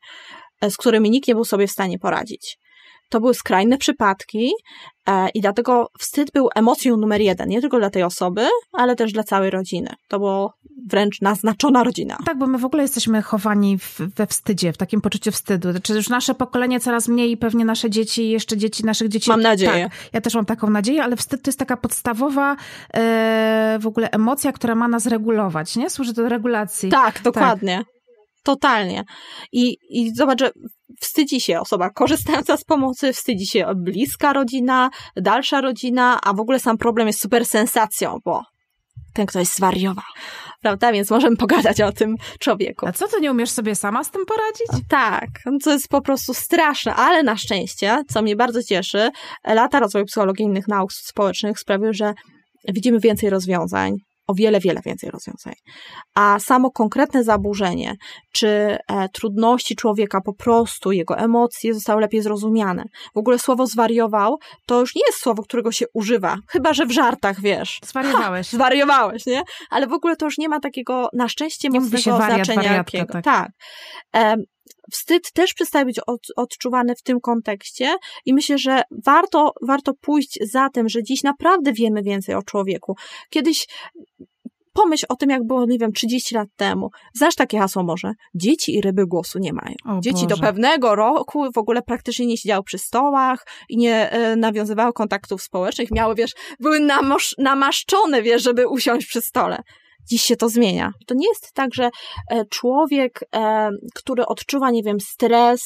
Speaker 2: e, z którymi nikt nie był sobie w stanie poradzić. To były skrajne przypadki e, i dlatego wstyd był emocją numer jeden, nie tylko dla tej osoby, ale też dla całej rodziny. To było wręcz naznaczona rodzina.
Speaker 1: Tak, bo my w ogóle jesteśmy chowani w, we wstydzie, w takim poczuciu wstydu. Znaczy już nasze pokolenie coraz mniej i pewnie nasze dzieci jeszcze dzieci naszych dzieci.
Speaker 2: Mam nadzieję.
Speaker 1: Tak, ja też mam taką nadzieję, ale wstyd to jest taka podstawowa e, w ogóle emocja, która ma nas regulować, nie? Służy do regulacji.
Speaker 2: Tak, dokładnie. Tak. Totalnie. I, I zobacz, że wstydzi się osoba korzystająca z pomocy, wstydzi się bliska rodzina, dalsza rodzina, a w ogóle sam problem jest super sensacją, bo ten ktoś zwariował. Prawda? Więc możemy pogadać o tym człowieku.
Speaker 1: A co, ty nie umiesz sobie sama z tym poradzić?
Speaker 2: Tak, to jest po prostu straszne, ale na szczęście, co mnie bardzo cieszy, lata rozwoju psychologii i innych nauk społecznych sprawiły, że widzimy więcej rozwiązań, o wiele, wiele więcej rozwiązań. A samo konkretne zaburzenie, czy e, trudności człowieka po prostu, jego emocje zostały lepiej zrozumiane. W ogóle słowo zwariował to już nie jest słowo, którego się używa, chyba że w żartach, wiesz.
Speaker 1: Zwariowałeś.
Speaker 2: Ha, zwariowałeś, nie? Ale w ogóle to już nie ma takiego, na szczęście, nie mocnego wariat, znaczenia. Wariatka, tak. tak. Wstyd też przestaje być od, odczuwany w tym kontekście i myślę, że warto, warto pójść za tym, że dziś naprawdę wiemy więcej o człowieku. Kiedyś pomyśl o tym, jak było, nie wiem, 30 lat temu. Znasz takie hasło może? Dzieci i ryby głosu nie mają. O Dzieci Boże. do pewnego roku w ogóle praktycznie nie siedziały przy stołach i nie e, nawiązywały kontaktów społecznych. Miały, wiesz, były namaszczone, wiesz, żeby usiąść przy stole dziś się to zmienia. To nie jest tak, że e, człowiek, e, który odczuwa, nie wiem, stres,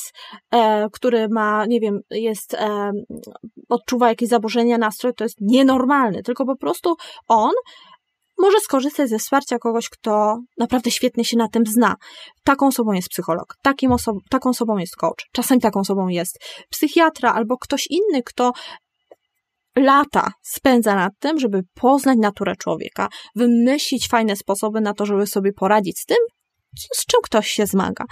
Speaker 2: e, który ma, nie wiem, jest, odczuwa jakieś zaburzenia nastroju, to jest nienormalny, tylko po prostu on może skorzystać ze wsparcia kogoś, kto naprawdę świetnie się na tym zna. Taką osobą jest psycholog, takim oso taką osobą jest coach, czasem taką osobą jest psychiatra albo ktoś inny, kto lata spędza nad tym, żeby poznać naturę człowieka, wymyślić fajne sposoby na to, żeby sobie poradzić z tym, z czym ktoś się zmaga.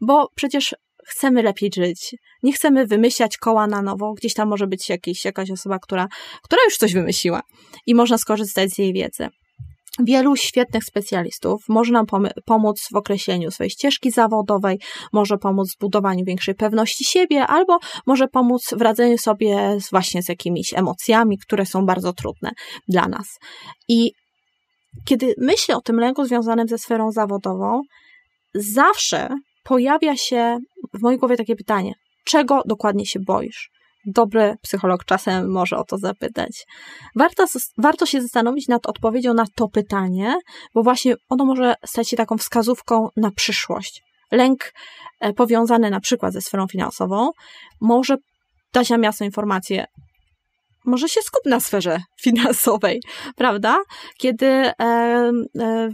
Speaker 2: Bo przecież chcemy lepiej żyć, nie chcemy wymyślać koła na nowo, gdzieś tam może być jakiś, jakaś osoba, która, która już coś wymyśliła i można skorzystać z jej wiedzy. Wielu świetnych specjalistów może nam pomóc w określeniu swojej ścieżki zawodowej, może pomóc w budowaniu większej pewności siebie, albo może pomóc w radzeniu sobie z, właśnie z jakimiś emocjami, które są bardzo trudne dla nas. I kiedy myślę o tym lęku związanym ze sferą zawodową, zawsze pojawia się w mojej głowie takie pytanie: czego dokładnie się boisz? Dobry psycholog czasem może o to zapytać. Warto, warto się zastanowić nad odpowiedzią na to pytanie, bo właśnie ono może stać się taką wskazówką na przyszłość. Lęk e, powiązany na przykład ze sferą finansową może dać nam jasną informację, może się skup na sferze finansowej, prawda? Kiedy e, e,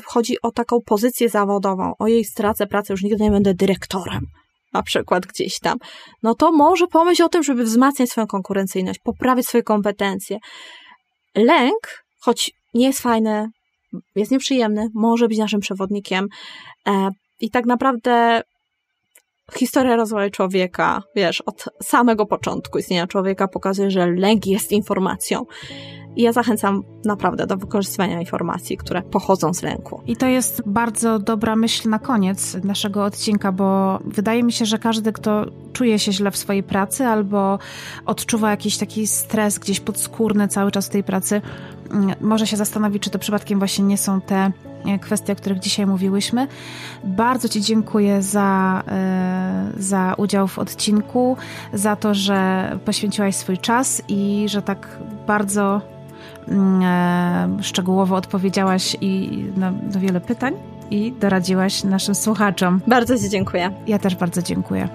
Speaker 2: chodzi o taką pozycję zawodową, o jej stracę pracy, już nigdy nie będę dyrektorem, na przykład gdzieś tam, no to może pomyśl o tym, żeby wzmacniać swoją konkurencyjność, poprawić swoje kompetencje. Lęk, choć nie jest fajny, jest nieprzyjemny, może być naszym przewodnikiem e, i tak naprawdę historia rozwoju człowieka, wiesz, od samego początku istnienia człowieka pokazuje, że lęk jest informacją. I ja zachęcam naprawdę do wykorzystywania informacji, które pochodzą z lęku.
Speaker 1: I to jest bardzo dobra myśl na koniec naszego odcinka, bo wydaje mi się, że każdy, kto czuje się źle w swojej pracy albo odczuwa jakiś taki stres gdzieś podskórny cały czas tej pracy, mm, może się zastanowić, czy to przypadkiem właśnie nie są te e, kwestie, o których dzisiaj mówiłyśmy. Bardzo Ci dziękuję za, e, za udział w odcinku, za to, że poświęciłaś swój czas i że tak bardzo Mm, e, szczegółowo odpowiedziałaś i na, na wiele pytań i doradziłaś naszym słuchaczom.
Speaker 2: Bardzo Ci dziękuję.
Speaker 1: Ja też bardzo dziękuję.